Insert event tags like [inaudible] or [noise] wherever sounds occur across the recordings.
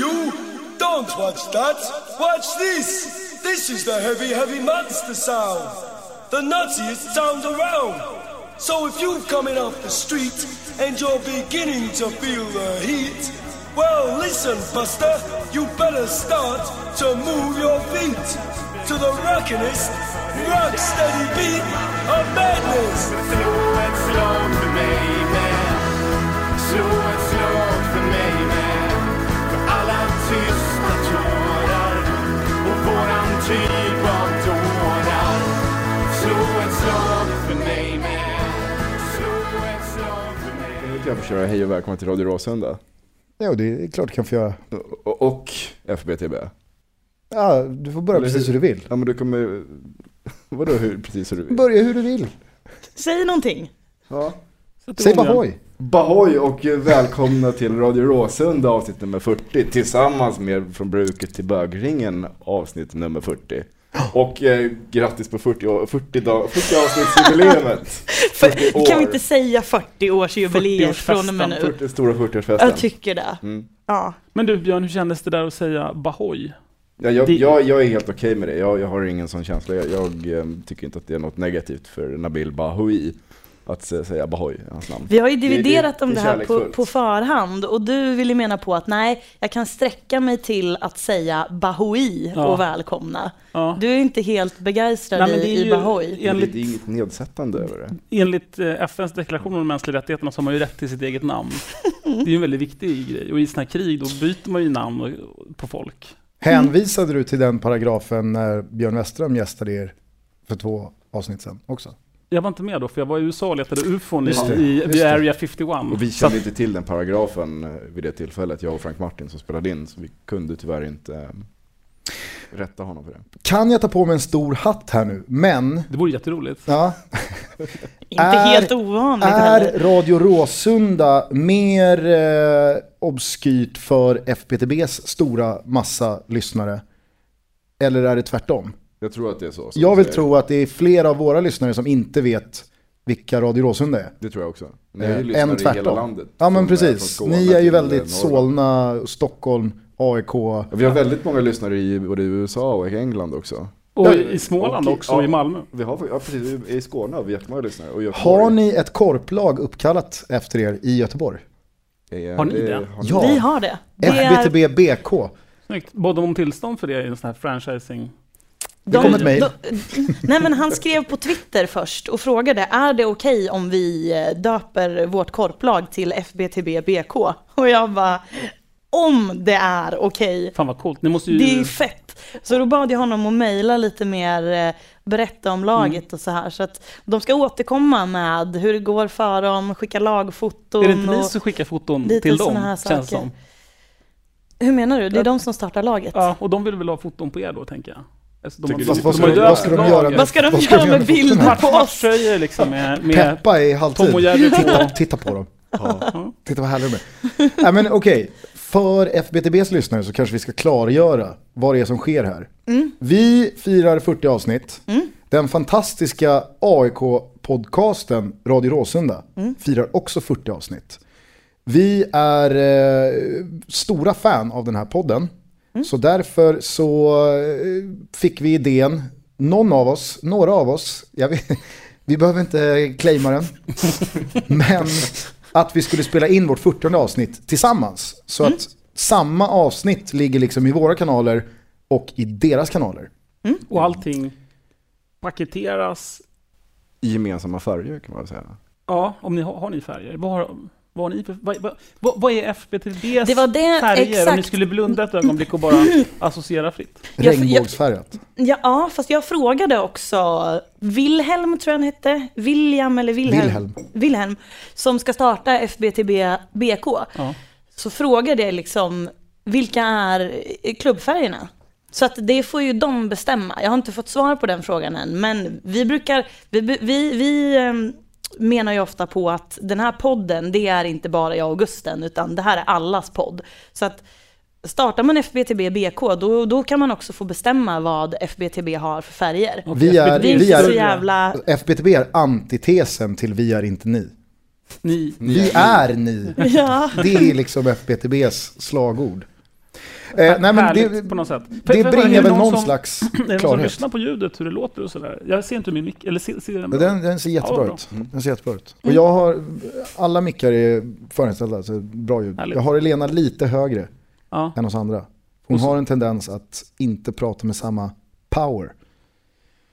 you! Don't watch that! Watch this! This is the heavy, heavy monster sound! The nuttiest sound around! So if you're coming off the street and you're beginning to feel the heat, well, listen, Buster, you better start to move your feet to the rockinest, rock steady beat of madness. Jag får köra hej och välkommen till Radio Råsunda. Ja, det är klart du kan få göra. Och, och FBTB. Ja, du får börja Eller precis hur? hur du vill. Ja men du kommer... Vadå hur, precis hur du vill? Börja hur du vill. Säg någonting. Ja. Säg Bahoy. Bahoj och välkomna till Radio Råsunda avsnitt nummer 40 tillsammans med Från bruket till bögringen avsnitt nummer 40. Och eh, grattis på 40, år- 40, dag, 40 avsnittsjubileumet. 40 [laughs] år. Kan vi inte säga 40-årsjubileet från och med nu? 40, stora 40-årsfesten. Jag tycker det. Mm. Ja. Men du Björn, hur kändes det där att säga Bahoy? Ja, jag, Det- jag, jag är helt okej med det. Jag, jag har ingen sån känsla. Jag, jag eh, tycker inte att det är något negativt för Nabil Bahoui att säga Bahoy, hans namn. Vi har ju Det- det- dividerat om det det här på, på förhand och du vill ju mena på att nej, jag kan sträcka mig till att säga Bahoui Ja. och välkomna. Ja. Du är inte helt begeistrad Nej, men det i, är i Bahoui. Det är inget nedsättande över det. enligt eh, FNs deklaration om de mänskliga rättigheterna så har man ju rätt till sitt eget namn. [laughs] Det är ju en väldigt viktig grej. Och i sådana här krig då byter man ju namn på folk. Hänvisade du till den paragrafen när Björn Westerholm gästade er för två avsnitt sedan också? Jag var inte med då, för jag var i USA och letade ufon i, det, i, vid. Area 51. Och vi kände inte till den paragrafen eh, vid det tillfället, jag och Frank Martin som spelade in, så vi kunde tyvärr inte eh, rätta honom för det. Kan jag ta på mig en stor hatt här nu? Men, det vore jätteroligt. ja, [laughs] Inte är- helt ovanligt är heller. Radio Råsunda mer eh, obskyrt för FPTBs stora massa lyssnare? Eller är det tvärtom? Jag tror att det är så. Jag vill tro att det är flera av våra lyssnare som inte vet vilka Radio Råsunda är. Det tror jag också. Ni Eh, är ju lyssnare än i hela tvärtom. landet. Ja men eh, precis. Ni är ju eh, väldigt. Solna, Stockholm, AIK. Ja, Vi har väldigt många lyssnare i både USA och England också. Och Ja, i Småland och- också, ja. i Malmö. Vi har, ja precis, i Skåne har vi jättemånga lyssnare. Och Göteborg. Har ni ett korplag uppkallat efter er i Göteborg? Eh, Har ni det? har ni Ja. Vi har det. det FBTB BK. Snyggt. Bad de om tillstånd för det i en sån här franchising? Det kom ett mejl. nej men han skrev på Twitter först och frågade, är det okej om vi eh, döper vårt korplag till FBTB BK? Och jag bara, om det är okej. Fan vad coolt. Ju... Det är fett. Så då bad jag honom att mejla lite mer, eh, berätta om laget Mm. och så här. Så att de ska återkomma med hur det går för dem, skicka lagfoton. är det inte ni som skickar foton till dem? här Känns saker. som. hur menar du? Det är de som startar laget. Ja, och de vill väl ha foton på er då, tänker jag. Alltså, de Fast vad ska, de, vad ska de göra med, Vad ska de vad göra med bilder på oss? Liksom med, med Peppa i halvtid. Titta, titta på dem. Titta vad härliga de är. Nej men okej, för FBTBs lyssnare så kanske vi ska klargöra vad det är som sker här. Vi firar 40 avsnitt. Den fantastiska AIK-podcasten Radio Råsunda firar också 40 avsnitt. Vi är eh, stora fan av den här podden. Så därför så eh, fick vi idén, någon av oss, några av oss, jag vet, [laughs] vi behöver inte claima den, [laughs] men att vi skulle spela in vårt 40 avsnitt tillsammans. Så att samma avsnitt ligger liksom i våra kanaler och i deras kanaler. Och allting paketeras. I gemensamma färger kan man väl säga. Ja, om ni har, har ni färger. Vad har, vad har ni för, vad, vad, vad, är FBTBs Det var det, färger? Om ni exakt. skulle blunda ett ögonblick och bara [clears throat] associera fritt. Regnbågsfärgat. Ja, ja, fast jag frågade också Wilhelm, tror jag han hette. William eller Wilhelm. Wilhelm. Wilhelm, som ska starta FBTB BK. Ja. Så frågade jag liksom, vilka är klubbfärgerna? Så att det får ju de bestämma. Jag har inte fått svar på den frågan än. Men vi brukar, vi, vi, vi ehm, menar ju ofta på att den här podden, det är inte bara jag och Gusten, utan det här är allas podd. Så att startar man FBTB BK, då, då kan man också få bestämma vad FBTB har för färger. Vi är, Vi är vi inte så är, jävla... FBTB är antitesen till vi är inte ni. Ni, Vi är ni. Ja. Det är liksom FBTBs slagord. Nej, men det, på något sätt. För- det för- bringar väl någon som, slags Är det någon som klarhet. lyssnar på ljudet, hur det låter och sådär? Jag ser inte min mick, eller ser, ser den? Den, den ser jättebra Ja, ut. Den ser jättebra ut. Och jag har, alla mickar är förinställda, så bra ljud. Härligt. Jag har Elena lite högre Ja. än oss andra. Hon så- har en tendens att inte prata med samma power.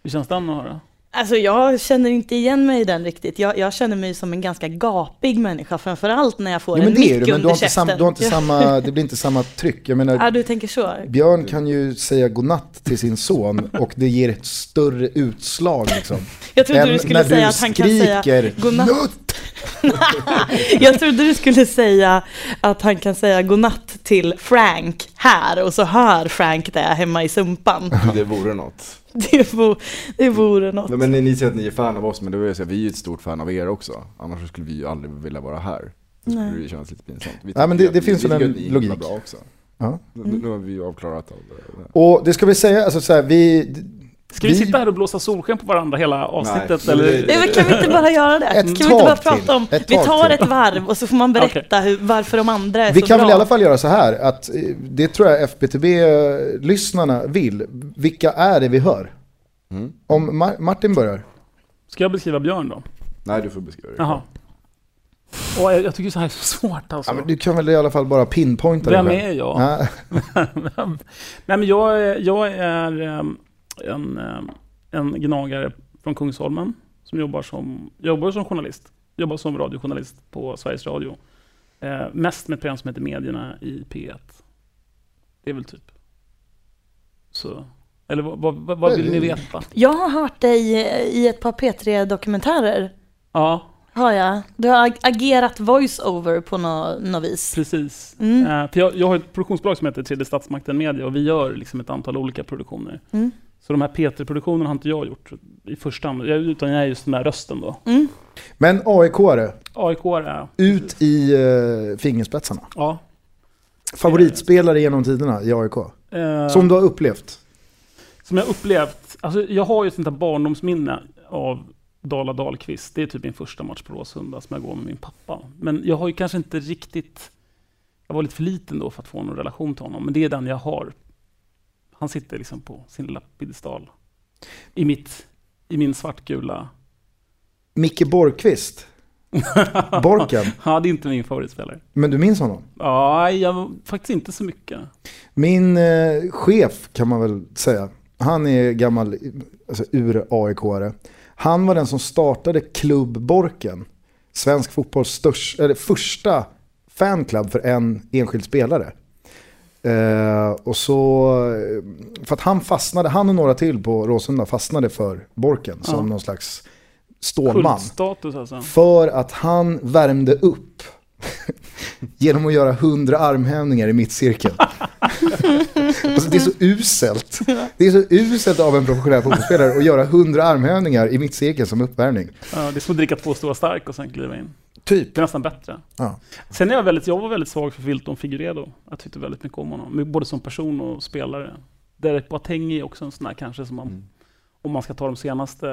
Hur känns den att höra? Alltså jag känner inte igen mig i den riktigt. Jag, jag känner mig som en ganska gapig människa, framförallt när jag får Jo, men en det är mick du, men du under har, inte sam, du har inte samma, det blir inte samma tryck. Jag menar, Ja, du tänker så. Björn kan ju säga godnatt till sin son och det ger ett större utslag liksom. Jag trodde du skulle säga att han kan säga godnatt. "Nutt!" [laughs] Jag trodde du skulle säga att han kan säga godnatt till Frank här och så hör Frank det hemma i sumpan. Det vore något. [laughs] Det vore, det vore något. Men ni säger att ni är fan av oss, men det vill jag säga, vi är ju ett stort fan av er också. Annars skulle vi ju aldrig vilja vara här. Då skulle Nej. det kännas lite pinsamt. Vi Ja, men det- det finns väl en logik. bra också. Ja. Nu, nu har vi ju avklarat allt det. Och det ska vi säga, alltså så här, vi... Ska vi, Vi- sitta här och blåsa solsken på varandra hela avsnittet? Nej, eller? det- Nej, men kan vi inte bara göra det? [laughs] Ett kan vi inte bara prata till. om, Ett vi tar till. ett varv och så får man berätta hur, varför de andra är Vi så kan bra. väl i alla fall göra så här, att eh, det tror jag FBTB-lyssnarna vill. Vilka är det vi hör? Mm. Om Mar- Martin börjar. Ska jag beskriva Björn då? Nej, du får beskriva det. Jaha. Och jag, jag tycker så här är så svårt alltså. Ja, men du kan väl i alla fall bara pinpointa Vem dig själv. är jag? Ja. [laughs] Nej men jag, är- jag är ehm, en, ehm, en gnagare från Kungsholmen som jobbar som, jobbar som journalist. Jobbar som radiojournalist på Sveriges Radio. Eh, mest med ett program som heter Medierna i P1. Det är väl typ. Så. Eller vad, vad, vad, vill ni veta? Jag har hört dig i ett par P3-dokumentärer. Ja, Har jag. Du har ag- agerat voice-over på nå- något vis. precis. Mm. Eh, för jag, jag har ett produktionsbolag som heter Tredje Statsmakten Media och vi gör liksom ett antal olika produktioner. Mm. Så de här P3-produktionerna har inte jag gjort i första hand, jag- utan jag är just den där rösten då. Mm. Men AIK-are, AIK är... ut i uh, fingerspetsarna. Ja. Favoritspelare genom tiderna i AIK. Eh, Som du har upplevt. som jag upplevt, alltså jag har ju ett sånt här barndomsminne av Dala Dahlqvist. Det är typ min första match på Råsunda som jag går med min pappa. Men jag har ju kanske inte riktigt, jag var lite för liten då för att få någon relation till honom. Men det är den jag har. Han sitter liksom på sin lilla piedestal. I mitt, i min svartgula. Micke Borgqvist. [laughs] Borken. Ja, det är inte min favoritspelare. Men du minns honom? Ja, jag, faktiskt inte så mycket. Min eh, chef kan man väl säga. Han är gammal alltså, ur AIK-are. Han var den som startade Klubb Borken. Svensk fotbolls största, eller första fanclub för en enskild spelare. Eh, och så, eh, för att han fastnade, han och några till på Råsunda fastnade för Borken som Ja. någon slags stålman. Kultstatus alltså. För att han värmde upp [laughs] genom att göra hundra armhävningar i mittcirkeln. [laughs] alltså det är så uselt. Det är så uselt av en professionell fotbollsspelare att göra hundra armhävningar i mittcirkeln som uppvärmning. Ja, det är som att dricka två stora stark och sen kliva in. Typ. Det är nästan bättre. Ja. Sen är jag väldigt, jag var väldigt svag för Wilton Figueredo. Jag tyckte väldigt mycket om honom, både som person och spelare. Derek Boateng är också en sån där kanske som man, Mm. om man ska ta de senaste.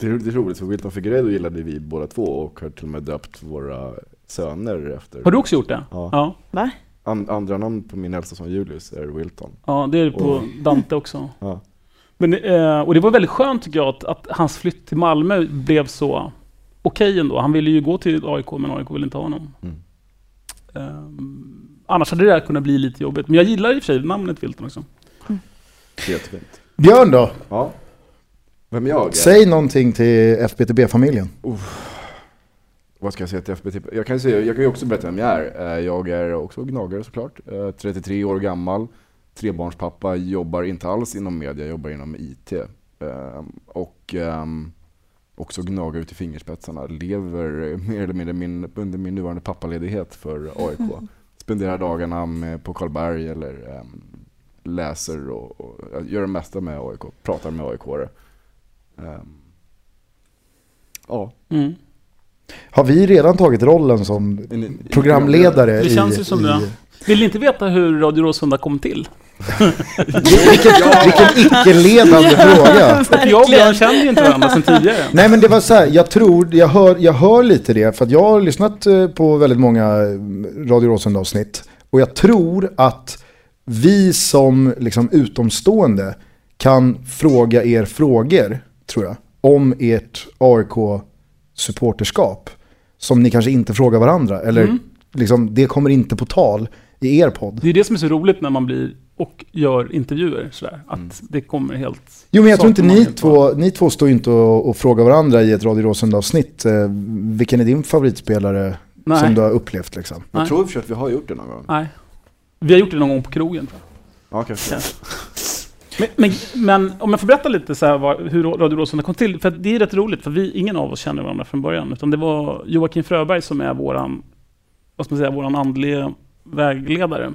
Det är, det är roligt, för Wilton Figueredo gillade vi båda två och har till och med döpt våra söner efter. Har du också gjort det? Ja. Ja, Va? An, andra namn på min äldsta son Julius är Wilton. ja det är det på Och- Dante också. [laughs] Ja. Men, eh, och det var väldigt skönt tycker jag att, att hans flytt till Malmö blev så okej ändå. Han ville ju gå till AIK men AIK ville inte ha honom. Mm. Ehm, annars hade det där kunnat bli lite jobbigt. Men jag gillar i och för sig namnet Wilton också. Jättefint. Björn då? Ja. Vem är jag? Säg någonting till FBTB-familjen. Vad ska jag säga till FBT? Jag kan, säga, jag kan ju också berätta vem jag är. Eh, Jag är också gnagare såklart. Eh, 33 år gammal. Trebarnspappa, jobbar inte alls inom media, jag jobbar inom IT. Eh, Och ehm, också gnagar ut i fingerspetsarna. Lever eh, mer eller mindre min, under min nuvarande pappaledighet för AIK. [laughs] Spenderar dagarna med, på Karlberg eller ehm, läser och, och gör det mesta med AIK. Pratar med aik Um, ja. Mm. Har vi redan tagit rollen som programledare Det känns i, ju som det. Vill ni inte veta hur Radio Råsunda kom till? [laughs] Vilken, vilken icke-ledande fråga. Jag och Björn känner ju inte varandra sedan tidigare. Nej men det var så här, jag tror, jag hör, jag hör lite det, för att jag har lyssnat eh, på väldigt många eh, Radio Råsunda avsnitt. Och jag tror att vi som liksom utomstående kan fråga er frågor, tror jag, om ert AIK-supporterskap. Som ni kanske inte frågar varandra. Eller Mm. liksom, det kommer inte på tal i er podd. Det är det som är så roligt när man blir och gör intervjuer sådär. Att Mm. det kommer helt... Jo men jag tror inte ni två, ni två står ju inte och, och frågar varandra i ett Radio Råsunda-avsnitt. Eh, vilken är din favoritspelare Nej. som du har upplevt liksom? Jag tror i att vi har gjort det någon gång. Nej. Vi har gjort det någon gång på krogen tror jag. Ja, kanske. Kanske. Men, men, men om jag får berätta lite så här vad, hur Radio Råsunda kom till. För det är rätt roligt, för vi, ingen av oss känner varandra från början. Utan det var Joakim Fröberg som är våran, vad ska man säga, våran andliga vägledare.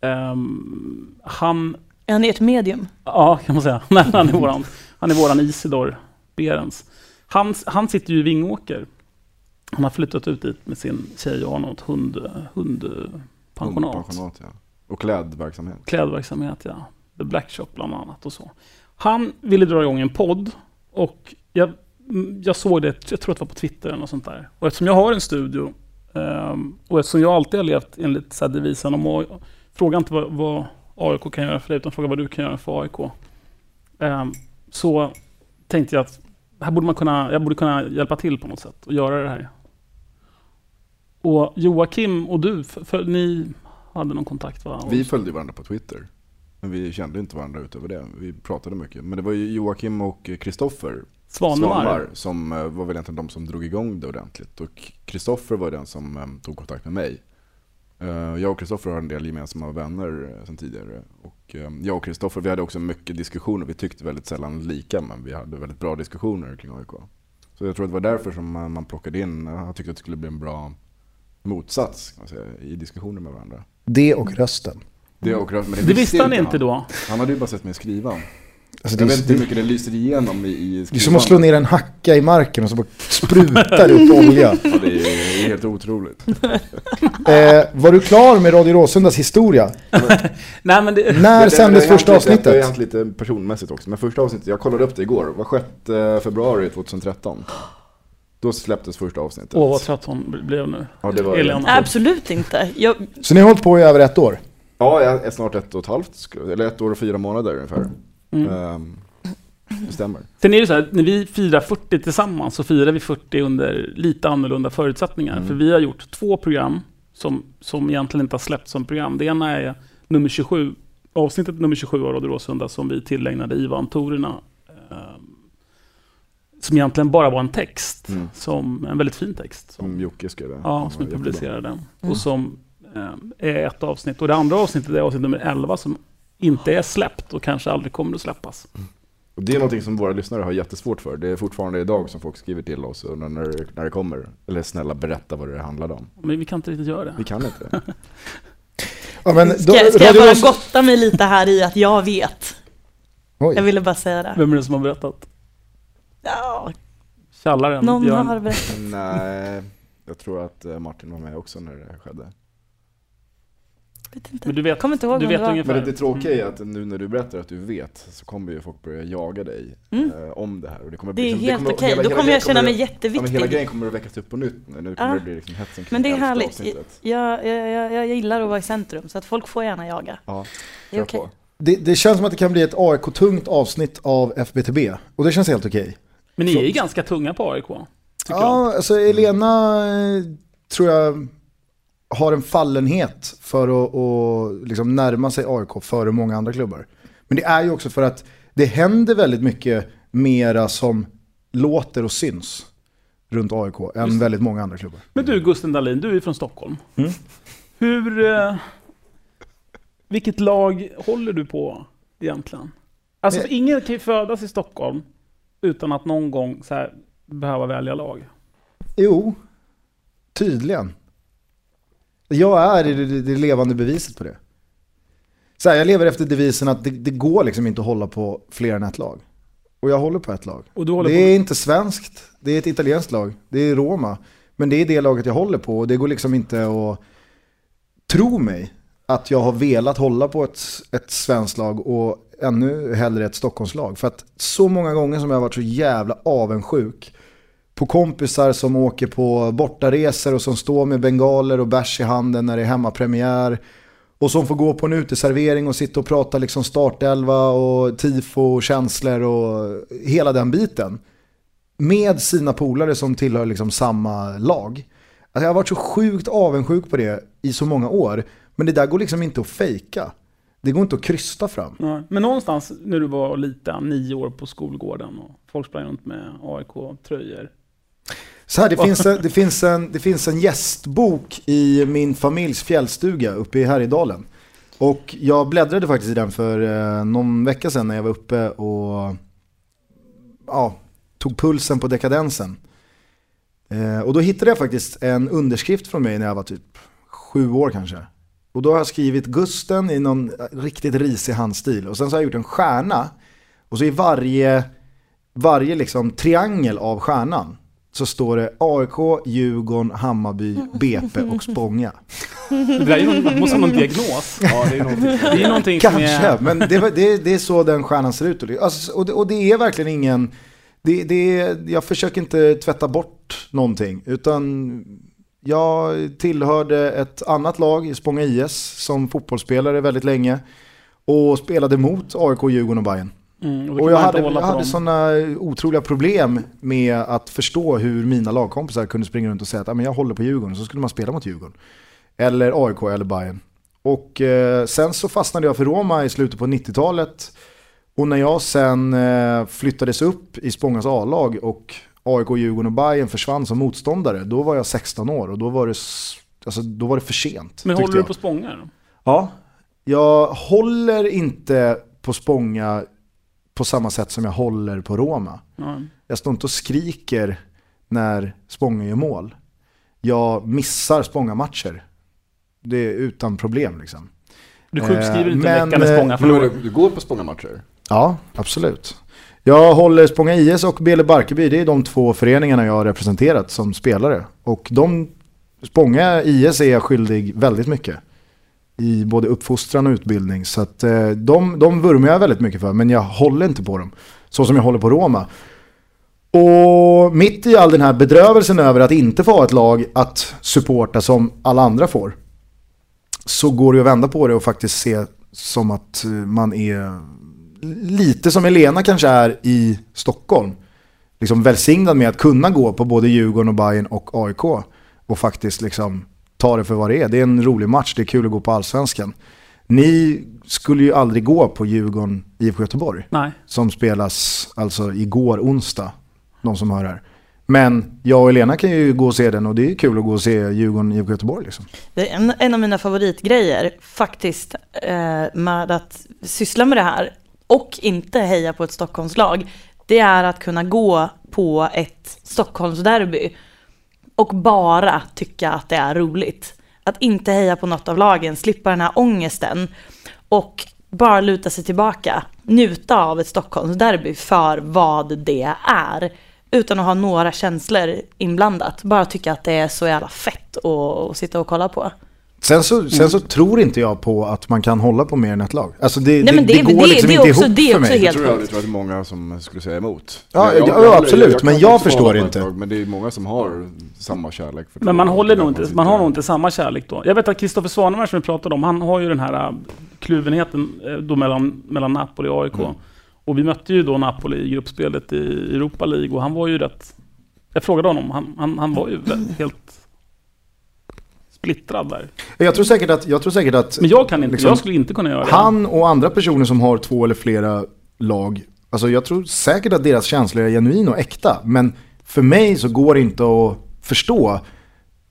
Ehm, han, Är han ert medium? ja kan man säga, [laughs] Nej, han är våran, han är våran Isidor Berens. Han, han sitter ju i Vingåker. Han har flyttat ut dit med sin tjej och har något hund, hundpensionat. Pensionat, ja. Och klädverksamhet. klädverksamhet, ja. The Black Shop bland annat och så. Han ville dra igång en podd och jag, jag såg det, jag tror att det var på Twitter eller något sånt där. Och eftersom jag har en studio ehm, och eftersom jag alltid har levt enligt så här devisen om att fråga inte vad, vad AIK kan göra för dig utan fråga vad du kan göra för AIK. Ehm, så tänkte jag att här borde man kunna, jag borde kunna hjälpa till på något sätt och göra det här. Och Joakim och du, för, för ni hade någon kontakt va? Vi följde varandra på Twitter. Men vi kände inte varandra utöver det. Vi pratade mycket. Men det var ju Joakim och Kristoffer Svanemar. som eh, var väl egentligen de som drog igång det ordentligt. Och Kristoffer var den som eh, tog kontakt med mig. Eh, Jag och Kristoffer har en del gemensamma vänner sedan tidigare. Och jag och Kristoffer, vi hade också mycket diskussioner. Vi tyckte väldigt sällan lika, men vi hade väldigt bra diskussioner kring AIK. Så jag tror att det var därför som man plockade in, han tyckte att det skulle bli en bra motsats kan man säga, i diskussioner med varandra. Det och rösten. Det, och, men Det visste han inte då. Han hade ju bara sett mig skriva. Alltså, Jag det, vet inte hur det, mycket det lyser igenom i, i det är som att slå ner en hacka i marken och så bara sprutar det upp olja. [laughs] Ja, det är helt otroligt. Eh, var du klar med Radio Råsundas historia? [laughs] Nej men det, När Det- det- sändes det första lite- Det har avsnittet? hänt lite personmässigt också. Men första avsnittet, jag kollade upp det igår, var 6 februari 2013. Då släpptes första avsnittet. åh vad trött hon blev nu. Ja, det var Elena. Absolut inte. Jag, Så ni har hållit på i över ett år? Ja, jag är snart ett och ett halvt, eller ett år och fyra månader ungefär. Mm. Ehm, det stämmer. Sen är det så här, när vi firar 40 tillsammans så firar vi 40 under lite annorlunda förutsättningar. Mm. För vi har gjort två program som, som egentligen inte har släppts som program. Det ena är nummer 27, avsnittet nummer 27 av Radio Råsunda som vi tillägnade Ivan Torina. Eh, som egentligen bara var en text, Mm. som, en väldigt fin text. Som Jocke skrev. Ja, som vi publicerade. Mm. Och som är ett avsnitt. Och det andra avsnittet är avsnitt nummer 11 som inte är släppt och kanske aldrig kommer att släppas. Och det är någonting som våra lyssnare har jättesvårt för. Det är fortfarande idag som folk skriver till oss och när, när, när det kommer. Eller snälla berätta vad det handlade om. Men vi kan inte riktigt göra det. Vi kan inte. [laughs] Ja, men ska, då, ska jag Radio bara Rås- gotta mig lite här i att jag vet? Oj. Jag ville bara säga det. Vem är det som har berättat? Ja, Tjallaren? någon Björn? har berättat. Nej, jag tror att eh, Martin var med också när det skedde. Vet inte. Men du vet, Kommer inte ihåg du vet det ungefär. Men det, det tråkiga är att nu när du berättar att du vet så kommer ju folk börja jaga dig Mm. eh, om det här. Och det, kommer Det är liksom- helt kommer- okej. hela- Då kommer jag känna mig Ja, men jätteviktig. hela grejen kommer att väckas upp på nytt nu. Nu kommer Ja. det bli liksom hetsen Men det är härligt. Jag, jag, jag, jag gillar att vara i centrum, så att folk får gärna jaga. Ja, Det är okej. på. det, det känns som att det kan bli ett AIK-tungt avsnitt av FBTB. Och det känns helt okej. Men ni är ju ganska tunga på AIK. Tycker jag. Ja, alltså Elena eh, tror jag har en fallenhet för att, att liksom närma sig AIK före många andra klubbar. Men det är ju också för att det händer väldigt mycket mera som låter och syns runt AIK än Just väldigt många andra klubbar. Men du Gusten Dahlin, du är från Stockholm. Mm. Hur... Eh, vilket lag håller du på egentligen? Alltså Men- ingen kan ju födas i Stockholm utan att någon gång så här, behöva välja lag. Jo, tydligen. Jag är det, det, levande beviset på det. Så här, jag lever efter devisen att det, det går liksom inte att hålla på fler än ett lag. Och jag håller på ett lag. Det på... är inte svenskt, det är ett italienskt lag. Det är Roma. Men det är det laget jag håller på och det går liksom inte att tro mig att jag har velat hålla på ett, ett svenskt lag och ännu hellre ett Stockholmslag. För att så många gånger som jag har varit så jävla avundsjuk på kompisar som åker på bortaresor och som står med bengaler och bärs i handen när det är hemmapremiär. och som får gå på en uteservering och sitta och prata liksom startelva och tifo och känslor och hela den biten. Med sina polare som tillhör liksom samma lag. Alltså jag har varit så sjukt avundsjuk på det i så många år. Men det där går liksom inte att fejka. Det går inte att krysta fram. Nej. Men någonstans när du var liten, nio år på skolgården och folk sprang runt med AIK-tröjor. Så här, det, finns en, det, finns en, det finns en gästbok i min familjs fjällstuga uppe i Härjedalen. Och jag bläddrade faktiskt i den för eh, någon vecka sedan när jag var uppe och ja, tog pulsen på dekadensen. Eh, och då hittade jag faktiskt en underskrift från mig när jag var typ sju år kanske. Och då har jag skrivit Gusten i någon riktigt risig handstil. Och sen så har jag gjort en stjärna. Och så i varje, varje liksom triangel av stjärnan så står det AIK, Djurgården, Hammarby, BP och Spånga. Det där är ju någon, måste vara någon diagnos. [laughs] Ja, det är någonting. Det är någonting som Kanske, är... men det, det, det är så den stjärnan ser ut. Alltså, och, det, och det är verkligen ingen... Det, det, är- jag försöker inte tvätta bort någonting, utan jag tillhörde ett annat lag Spånga IS som fotbollsspelare väldigt länge och spelade mot AIK, Djurgården och Bayern. Mm, och, Och jag hade, jag hade sådana otroliga problem med att förstå hur mina lagkompisar kunde springa runt och säga att "Ah, men jag håller på Djurgården, så skulle man spela mot Djurgården. Eller AIK eller Bayern. Och eh, sen så fastnade jag för Roma i slutet på 90-talet. Och när jag sen eh, flyttades upp i Spångas A-lag och AIK, Djurgården och Bayern försvann som motståndare, då var jag 16 år och då var det, alltså, då var det för sent. Men håller du jag. på Spånga? Ja, jag håller inte på Spånga på samma sätt som jag håller på Roma. Ja. Jag står inte och skriker när Spånga gör mål. Jag missar Spånga-matcher. Det är utan problem liksom. Du sjukskriver Eh, inte men, en vecka med Spånga Men då är förlor. det- du går på Spånga-matcher? Ja, absolut. Jag håller Spånga IS och Bele Barkarby, det är de två föreningarna jag har representerat som spelare. Och de, Spånga IS är jag skyldig väldigt mycket. I både uppfostran och utbildning. Så att eh, de, de vurmar jag väldigt mycket för, men jag håller inte på dem. Så som jag håller på Roma. Och mitt i all den här bedrövelsen över att inte få ha ett lag att supporta som alla andra får. Så går det att vända på det och faktiskt se som att eh, man är lite som Elena kanske är i Stockholm. Liksom välsignad med att kunna gå på både Djurgården och Bayern och AIK. Och faktiskt liksom ta det för vad det är. Det är en rolig match, det är kul att gå på Allsvenskan. Ni skulle ju aldrig gå på Djurgården IFK Göteborg. Nej. Som spelas alltså igår onsdag. De som hör här. Men jag och Elena kan ju gå och se den och det är kul att gå och se Djurgården IFK Göteborg liksom. Det är en, en av mina favoritgrejer faktiskt eh, med att syssla med det här och inte heja på ett Stockholmslag. Det är att kunna gå på ett Stockholmsderby och bara tycka att det är roligt. Att inte heja på något av lagen, slippa den här ångesten och bara luta sig tillbaka, njuta av ett Stockholmsderby för vad det är. Utan att ha några känslor inblandat. Bara tycka att det är så jävla fett att, att sitta och kolla på. Sen så, sen så tror inte jag på att man kan hålla på mer än ett lag. Alltså det, Nej, men det- går det- liksom det är inte också- ihop det är för mig. Jag helt tror, jag, sjukt. jag tror att det är många som skulle säga emot. Ja, Jag- ja, jag- absolut, kan men jag förstår inte. tag, Men det är många som har samma kärlek för Men man det. håller nog inte, man har nog inte samma kärlek då. Jag vet att Kristoffer Svanemar som vi pratade om, han har ju den här äh, kluvenheten äh, då mellan, mellan Napoli och AIK. Mm. Och vi mötte ju då Napoli i gruppspelet i Europa League och han var ju rätt... Jag frågade honom, han, han, han var ju helt splittrad där. Jag tror säkert att, jag tror säkert att Men jag kan inte, Liksom, jag skulle inte kunna göra det. han och andra personer som har två eller flera lag, alltså jag tror säkert att deras känslor är genuina och äkta. Men för mig så går det inte att förstå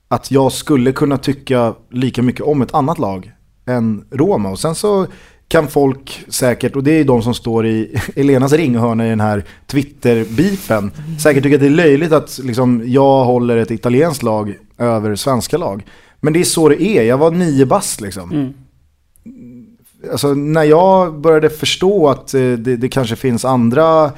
att jag skulle kunna tycka lika mycket om ett annat lag än Roma. Och sen så kan folk säkert, och det är de som står i [laughs] Elenas ringhörna i den här Twitter-beefen, säkert tycka att det är löjligt att liksom, jag håller ett italienskt lag över svenska lag. Men det är så det är, jag var nio bast liksom. Mm. Alltså när jag började förstå att eh, det, det kanske finns andra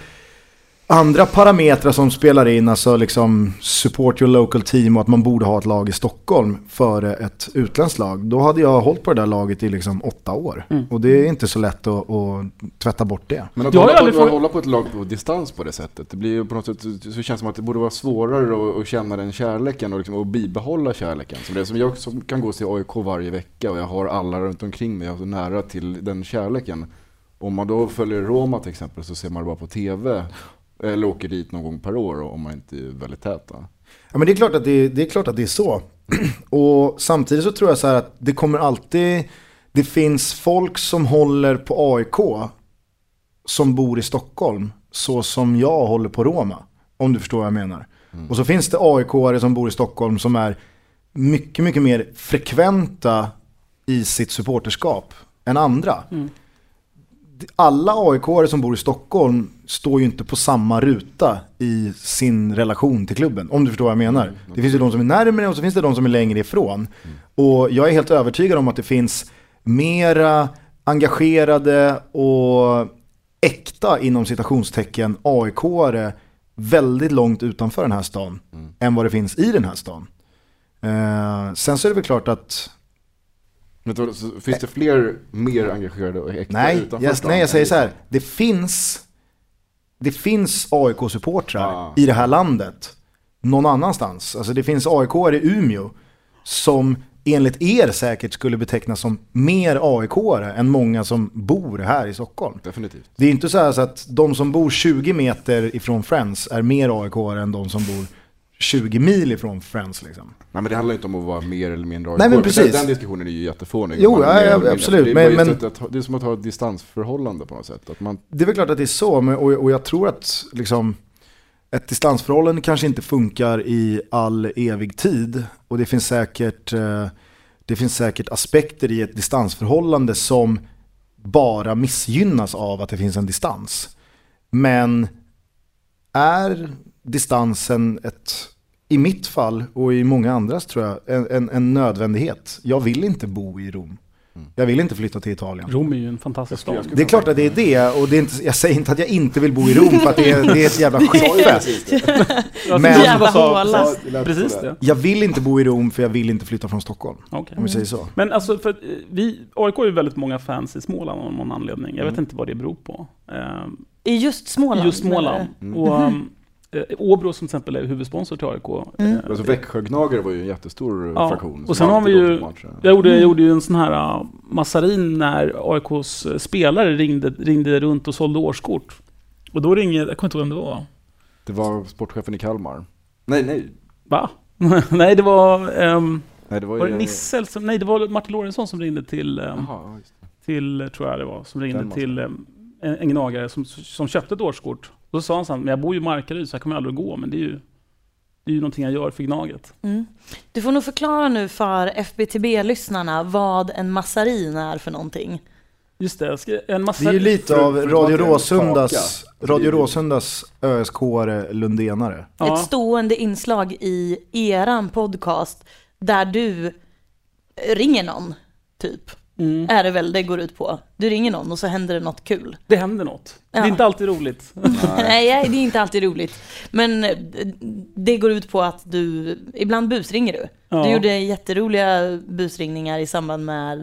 andra parametrar som spelar in, alltså liksom support your local team och att man borde ha ett lag i Stockholm före ett utländskt lag. Då hade jag hållit på det där laget i liksom åtta år. Och det är inte så lätt att, att tvätta bort det. Men att har hålla, aldrig på, att frågat- hålla på ett lag på distans på det sättet, det blir ju på något sätt, så känns det som att det borde vara svårare att, att känna den kärleken och, liksom, och bibehålla kärleken. Som det som jag som kan gå och se AIK varje vecka och jag har alla runt omkring mig, jag är så nära till den kärleken. Om man då följer Roma till exempel så ser man det bara på TV. Eller åker dit någon gång per år om man inte är väldigt tät. va? Ja men det är klart att det, det, är, klart att det är så. [clears throat] Och samtidigt så tror jag så här att det kommer alltid, det finns folk som håller på AIK som bor i Stockholm så som jag håller på Roma. Om du förstår vad jag menar. Och så finns det AIK-are som bor i Stockholm som är mycket, mycket mer frekventa i sitt supporterskap än andra. Alla AIK-are som bor i Stockholm står ju inte på samma ruta i sin relation till klubben. Om du förstår vad jag menar. Det finns ju de som är närmare och så finns det de som är längre ifrån. Och jag är helt övertygad om att det finns mera engagerade och äkta inom citationstecken AIK-are väldigt långt utanför den här stan än vad det finns i den här stan. Eh, sen så är det väl klart att Men så, finns det fler mer engagerade och äkta Nej, utanför jag, stan nej, jag säger så här. Det finns, det finns AIK-supportrar Ah. i det här landet. Någon annanstans. Alltså det finns aik i Umeå som enligt er säkert skulle betecknas som mer aik än många som bor här i Stockholm. Definitivt. Det är inte så, här så att de som bor 20 meter ifrån Friends är mer aik än de som bor 20 mil ifrån Friends liksom. Nej men det handlar inte om att vara mer eller mindre. Nej, men precis. Den, den diskussionen är ju jättefånig. Jo, ja, ja, absolut, Det är, men- men- att- det är som att ha ett distansförhållande på något sätt. Att man, Det är väl klart att det är så, men, och, och jag tror att liksom, ett distansförhållande kanske inte funkar i all evig tid. Och det finns säkert, eh, det finns säkert aspekter i ett distansförhållande som bara missgynnas av att det finns en distans. Men är distansen ett, i mitt fall och i många andras tror jag, en, en, en nödvändighet. Jag vill inte bo i Rom. Jag vill inte flytta till Italien. Rom är ju en fantastisk stad. Det är klart att det är det och det är inte, jag säger inte att jag inte vill bo i Rom för att det är, det är ett jävla [laughs] skitfält. [laughs] Jag Men- Jävla håla. Precis det. Jag vill inte bo i Rom för jag vill inte flytta från Stockholm. Okej. Om vi säger så. Men alltså, för eh, vi, AIK har ju väldigt många fans i Småland av någon anledning. Jag Mm. vet inte vad det beror på. Ehm, I just Småland? I just Småland. Mm. Och, um, eh, Åbro som till exempel är huvudsponsor till AIK. Mm. eh, Alltså Växjögnagare var ju en jättestor Ja, fraktion. och sen har vi ju-. Jag gjorde, jag gjorde ju en sån här uh, massarin när AIKs eh, spelare ringde, ringde runt och sålde årskort. Och då ringde, jag kommer inte ihåg vem det var. Det var sportchefen i Kalmar. Nej, nej. Va? [laughs] nej, det var... ehm, nej det var, var det Nisse eller som, Nej, det var Martin Lorentzon som ringde till... ehm, ja, just det. till, tror jag det var, som ringde till ehm, en, en gnagare som, som köpte ett årskort. Då sa han så här, men jag bor ju i Markaryd så jag kommer aldrig gå, men det är ju, det är ju någonting jag gör för Gnaget. Mm. Du får nog förklara nu för FBTB-lyssnarna vad en massarin är för någonting. Just det, jag ska, en massa... Det är ju lite av att Radio Råsundas, kaka. Radio Råsundas ÖSK-are Lundenare. Ja. Ett stående inslag i eran podcast där du ringer någon, typ. Mm. Är det väl det går ut på. Du ringer någon och så händer det något kul. Det händer något. Det är Ja. inte alltid roligt. [laughs] Nej, det är inte alltid roligt. Men eh, det går ut på att du, ibland busringer du. Ja. Du gjorde jätteroliga busringningar i samband med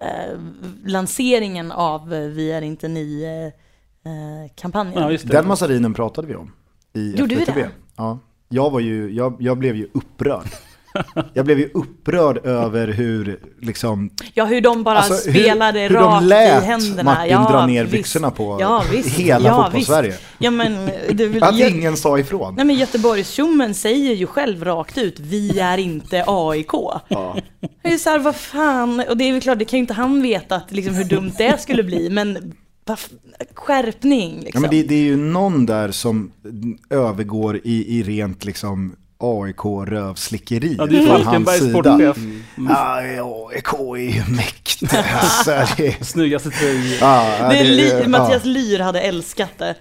eh, lanseringen av eh, Vi är inte ni eh, eh, kampanjen. Ja. Den massarinen pratade vi om i Gjorde vi FBTB. det? Ja. Jag, var ju, jag, jag blev ju upprörd. Jag blev ju upprörd över hur liksom Ja, hur de bara Alltså, hur- spelade hur de rakt lät i händerna. Martin ja, dra ner visst. byxorna på ja, visst. hela ja, fotbollssverige. Ja, men, du, Att jag, ingen sa ifrån. nej, men Göteborgstjommen säger ju själv rakt ut, vi är inte AIK. Ja. Det är så här, vad fan, och det är väl klart, det kan ju inte han veta att, liksom, hur dumt det skulle bli, men skärpning Ja, liksom. men det, det är ju någon där som övergår i, i rent liksom AIK-rövslickeri Ja, det är från hans sida. sportchef. Ja, AIK är ju mäktigt. Alltså, det, [laughs] Snyggaste tröja. ja, det är Ly, ja. Mattias Lyr hade älskat det.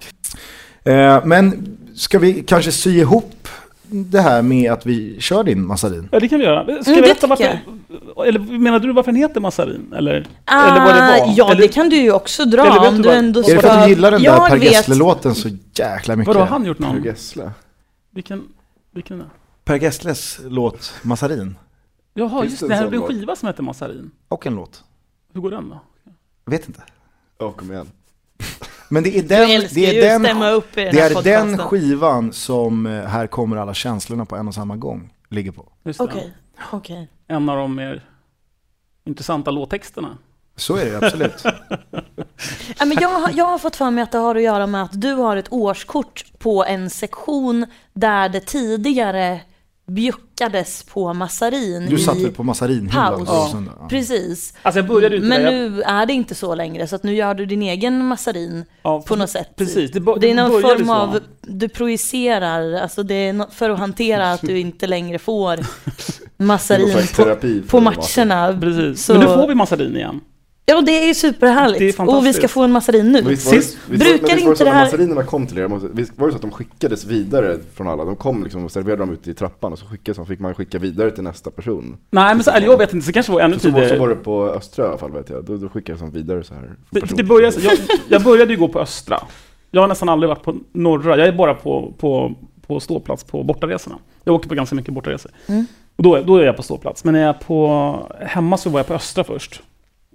Eh, Men ska vi kanske sy ihop det här med att vi kör din massarin? Ja, det kan vi göra. Ska Mm, berätta tycker varför... Eller menar du varför den heter massarin? Eller, Ah, eller vad det var? Ja, eller, det kan du ju också dra Eller vet om du du ändå Är Är det för att du gillar den där Per Gessle-låten så jäkla mycket? Vadå, har han gjort Per någon? Gessle. Vilken, vilken är det? Per Gessles låt Massarin. Jaha, Finns just det det. Här är en skiva som heter Massarin. Och en låt. Hur går den då? Jag vet inte. Ja, kom igen. [laughs] Men det är den, det är den, den det är den skivan som eh, Här kommer alla känslorna på en och samma gång ligger på. Okej, okej. En av de mer intressanta låttexterna. Så är det absolut. Ja, men jag, har- jag har fått för mig att det har att göra med att du har ett årskort på en sektion där det tidigare bjuckades på massarin Du satt i väl på massarinhyllan paus. Ja. Precis. Alltså jag började ju inte Men där. Jag- nu är det inte så längre, så att nu gör du din egen massarin ja, på något sätt. Precis, det, bo- Det är någon började form så. av, du projicerar, alltså det är nå- för att hantera att du inte längre får Någon [laughs] massarin på, terapi för på matcherna. Precis. Så- Men nu får vi massarin igen. Ja, det är ju superhärligt. Det är och vi ska få en massarin nu. Visst visst brukar visst inte så det att här- när massarinerna kom till er, måste- visst var det så att de skickades vidare från alla? De kom liksom och serverade dem ute i trappan och så skickades de, fick man skicka vidare till nästa person. Nej, men så, eller jag vet inte, så kanske var ännu Så, var, så tidigare. var det på Östra i alla fall vet jag, då, då skickades de vidare så här. för Det, det började, jag, jag började ju gå på Östra. Jag har nästan aldrig varit på norra. Jag är bara på, på, på ståplats på bortaresorna. Jag åker på ganska mycket bortaresor. Mm. Och då, är- då är jag på ståplats. Men när jag är på, hemma så var jag på Östra först.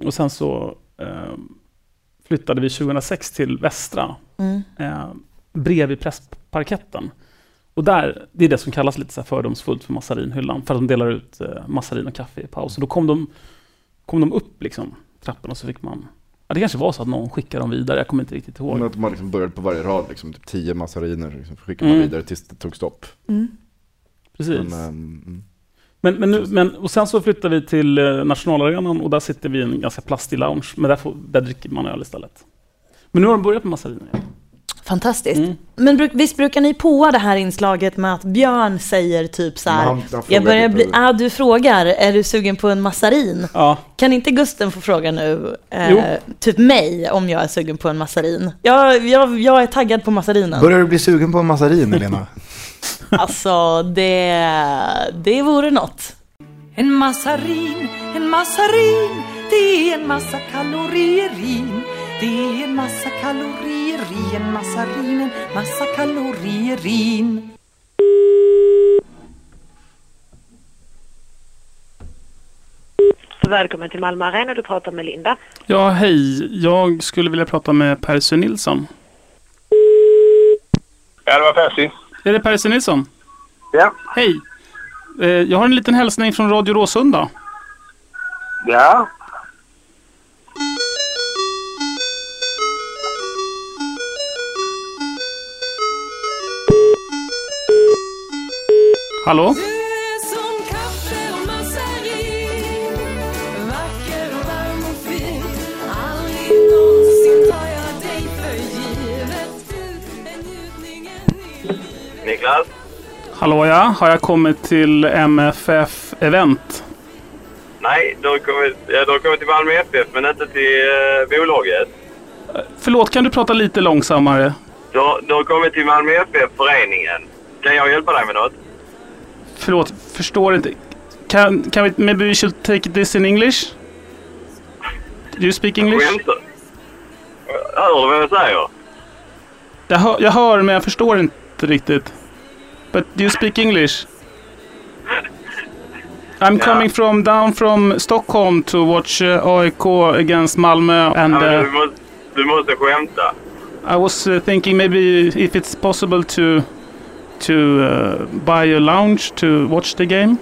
Och sen så eh, flyttade vi 2006 till Västra. Mm. Eh, bredvid pressparketten. Och där, det är det som kallas lite så här fördomsfullt för massarinhyllan. För att de delar ut eh, massarin och kaffe i paus. Och då kom de, kom de upp liksom trappen och så fick man Ja, det kanske var så att någon skickade dem vidare, jag kommer inte riktigt ihåg. Men att man liksom började på varje rad, liksom, typ tio massariner, liksom, skickade man Mm. vidare tills det tog stopp. Mm. Precis. Men, Men, men, nu, men, och sen så flyttade vi till eh, nationalarenan och där sitter vi i en ganska plastig lounge, men där, får, där dricker man öl istället. Men nu har de börjat med massariner igen. Fantastiskt. Mm. Men bruk, visst brukar ni på det här inslaget med att Björn säger typ så här. han jag börjar bli, ah, du frågar, är du sugen på en massarin? Ja, Kan inte Gusten få fråga nu, eh, typ mig, om jag är sugen på en massarin? Jag, jag, jag är taggad på massarinen. Börjar du bli sugen på en massarin, Elena? [laughs] Alltså, det, det vore något. En massarin, en massarin Det är en massa kalorier i Det är en massa kalorier i en massarin En massa kalorier i Välkommen till Malmö Arena, du pratar med Linda. ja hej. Jag skulle vilja prata med Percy Nilsson. Ja, det var Percy. Är det Percy Nilsson? Ja. Hej. Eh, jag har en liten hälsning från Radio Råsunda. Ja. Hallå? Niklas? Hallå ja, har jag kommit till MFF Event? Nej, du har kommit, ja, du har kommit till Malmö FF, men inte till eh, bolaget. Förlåt, kan du prata lite långsammare? Du, har- du har kommit till Malmö FF, föreningen. Kan jag hjälpa dig med något? Förlåt, förstår inte. Can, can we, maybe we should take this in English? Do you speak English? Skämtar Hör du vad jag säger? Jag hör, jag hör, men jag förstår inte riktigt. But do you speak English? I'm Ja. coming from down from Stockholm to watch uh, AIK against Malmö and Ja, uh, du, måste, du måste skämta. I was uh, thinking maybe if it's possible to to uh, buy a lounge to watch the game.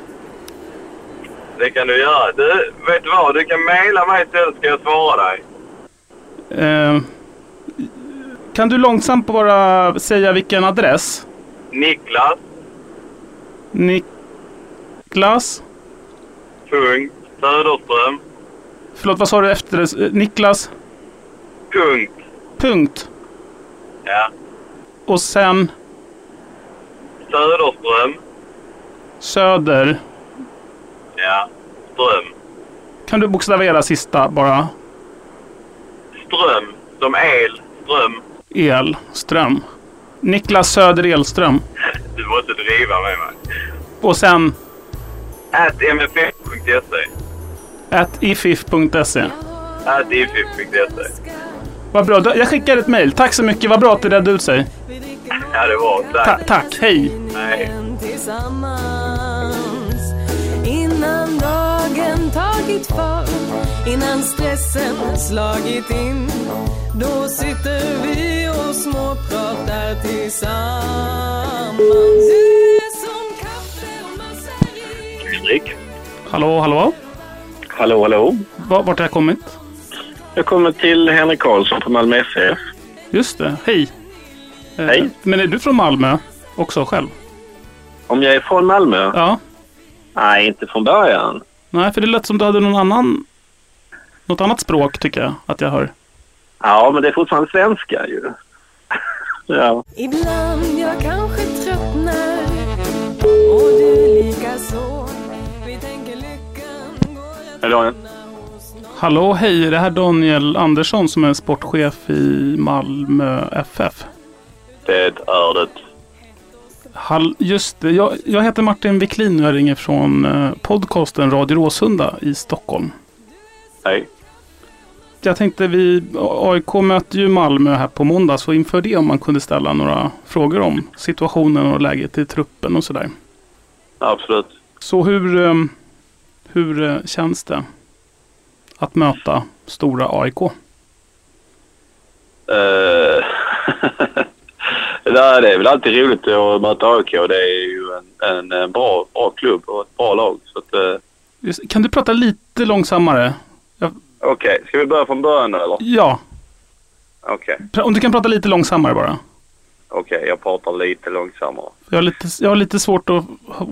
Det kan du göra. Du, vet du vad? Du kan mejla mig istället ska jag svara dig. Uh, kan du långsamt bara säga vilken adress? Niklas. Niklas? Punkt. Söderström. Förlåt, vad sa du efter det? Eh, Niklas? Punkt. Punkt. Ja. Och sen Söderström. Söder. Ja. Ström. Kan du bokstavera sista bara? Ström. Som el. Ström. El. Ström. Niklas Söder Elström. Du måste driva med mig. Och sen At mff.se. at ifif.se. At ifif.se. Vad bra, jag skickar ett mejl. Tack så mycket, vad bra att det redde ut sig. Ja, det var. Ta Tack. tack, hej. Innan dagen tagit fart Innan stressen slagit in Då sitter vi och småpratar tillsammans Du är som kaffe och massarin Fredrik. Hallå, hallå? Hallå, hallå. Va- Vart har jag kommit? Jag kommer till Henrik Karlsson från Malmö FF. Just det, hej. Eh, Hej. Men är du från Malmö också själv? Om jag är från Malmö? Ja. Nej, inte från början. Nej, för det lät som du hade någon annan... Något annat språk tycker jag att jag hör. Ja, men det är fortfarande svenska ju. [laughs] ja. Ibland jag kanske tröttnar Och du lika så Vi tänker lyckan går att Hej. Hallå, hej. Är det här Daniel Andersson som är sportchef i Malmö FF? Det är det. Hall, just det. Jag, jag heter Martin Wiklin och jag ringer från eh, podcasten Radio Råsunda i Stockholm. Hej. Jag tänkte vi, AIK möter ju Malmö här på måndag, så inför det om man kunde ställa några frågor om situationen och läget i truppen och sådär. Absolut. Så hur, eh, hur eh, känns det att möta stora AIK? Uh, [laughs] Nej, det är väl alltid roligt att möta AIK. Det är ju en, en, en bra, bra klubb och ett bra lag. Så att, eh, Just- Kan du prata lite långsammare? Okej, ska vi börja från början eller? Ja, Okej, pra- om du kan prata lite långsammare bara. okej, jag pratar lite långsammare. Jag har lite, jag har lite svårt att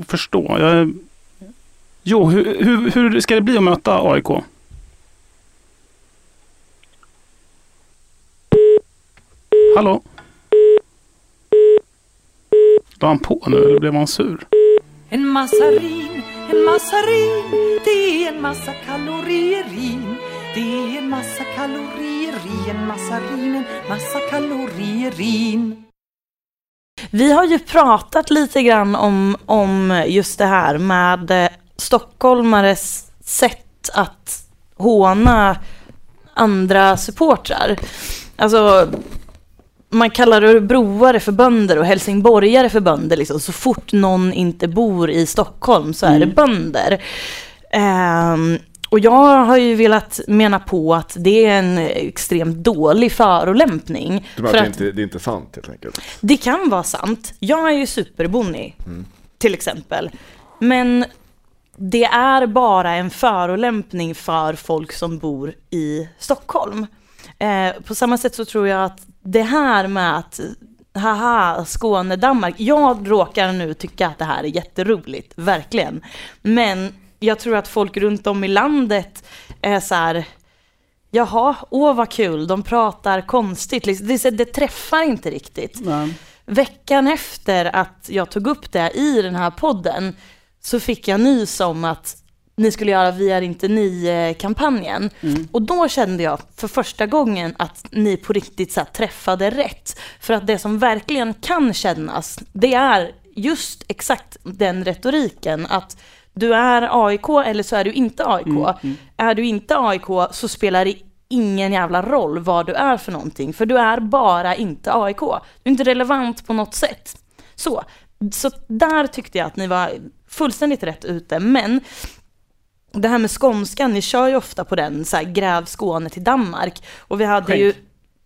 förstå. Jag, jo, hur, hur, hur ska det bli att möta AIK? Hallå? La han på nu eller blev han sur? En massarin, en massarin Det är en massa kalorier i Det är en massa kalorier i en massarin En massa kalorier i Vi har ju pratat lite grann om, om just det här med eh, stockholmares sätt att håna andra supportrar. Alltså, man kallar örebroare för bönder och helsingborgare för bönder. Liksom. Så fort någon inte bor i Stockholm så är det bönder. Ehm, och jag har ju velat mena på att det är en extremt dålig förolämpning. Du menar För att det, inte, det är inte sant helt enkelt? det kan vara sant. Jag är ju superbonnig, till exempel. Men det är bara en förolämpning för folk som bor i Stockholm. Eh, på samma sätt så tror jag att det här med att haha, Skåne, Danmark. Jag råkar nu tycka att det här är jätteroligt, verkligen. Men jag tror att folk runt om i landet är så här, jaha, åh vad kul, de pratar konstigt. Liksom, Det, det träffar inte riktigt. Veckan efter att jag tog upp det i den här podden så fick jag nys om att ni skulle göra Vi är inte ni-kampanjen. Och då kände jag för första gången att ni på riktigt så träffade rätt. För att det som verkligen kan kännas, det är just exakt den retoriken. Att du är AIK eller så är du inte AIK. Är du inte AIK så spelar det ingen jävla roll vad du är för någonting. För du är bara inte AIK. Du är inte relevant på något sätt. Så, så där tyckte jag att ni var fullständigt rätt ute. Men det här med skånskan, ni kör ju ofta på den, så här, gräv Skåne till Danmark. Och vi hade Skänk. ju...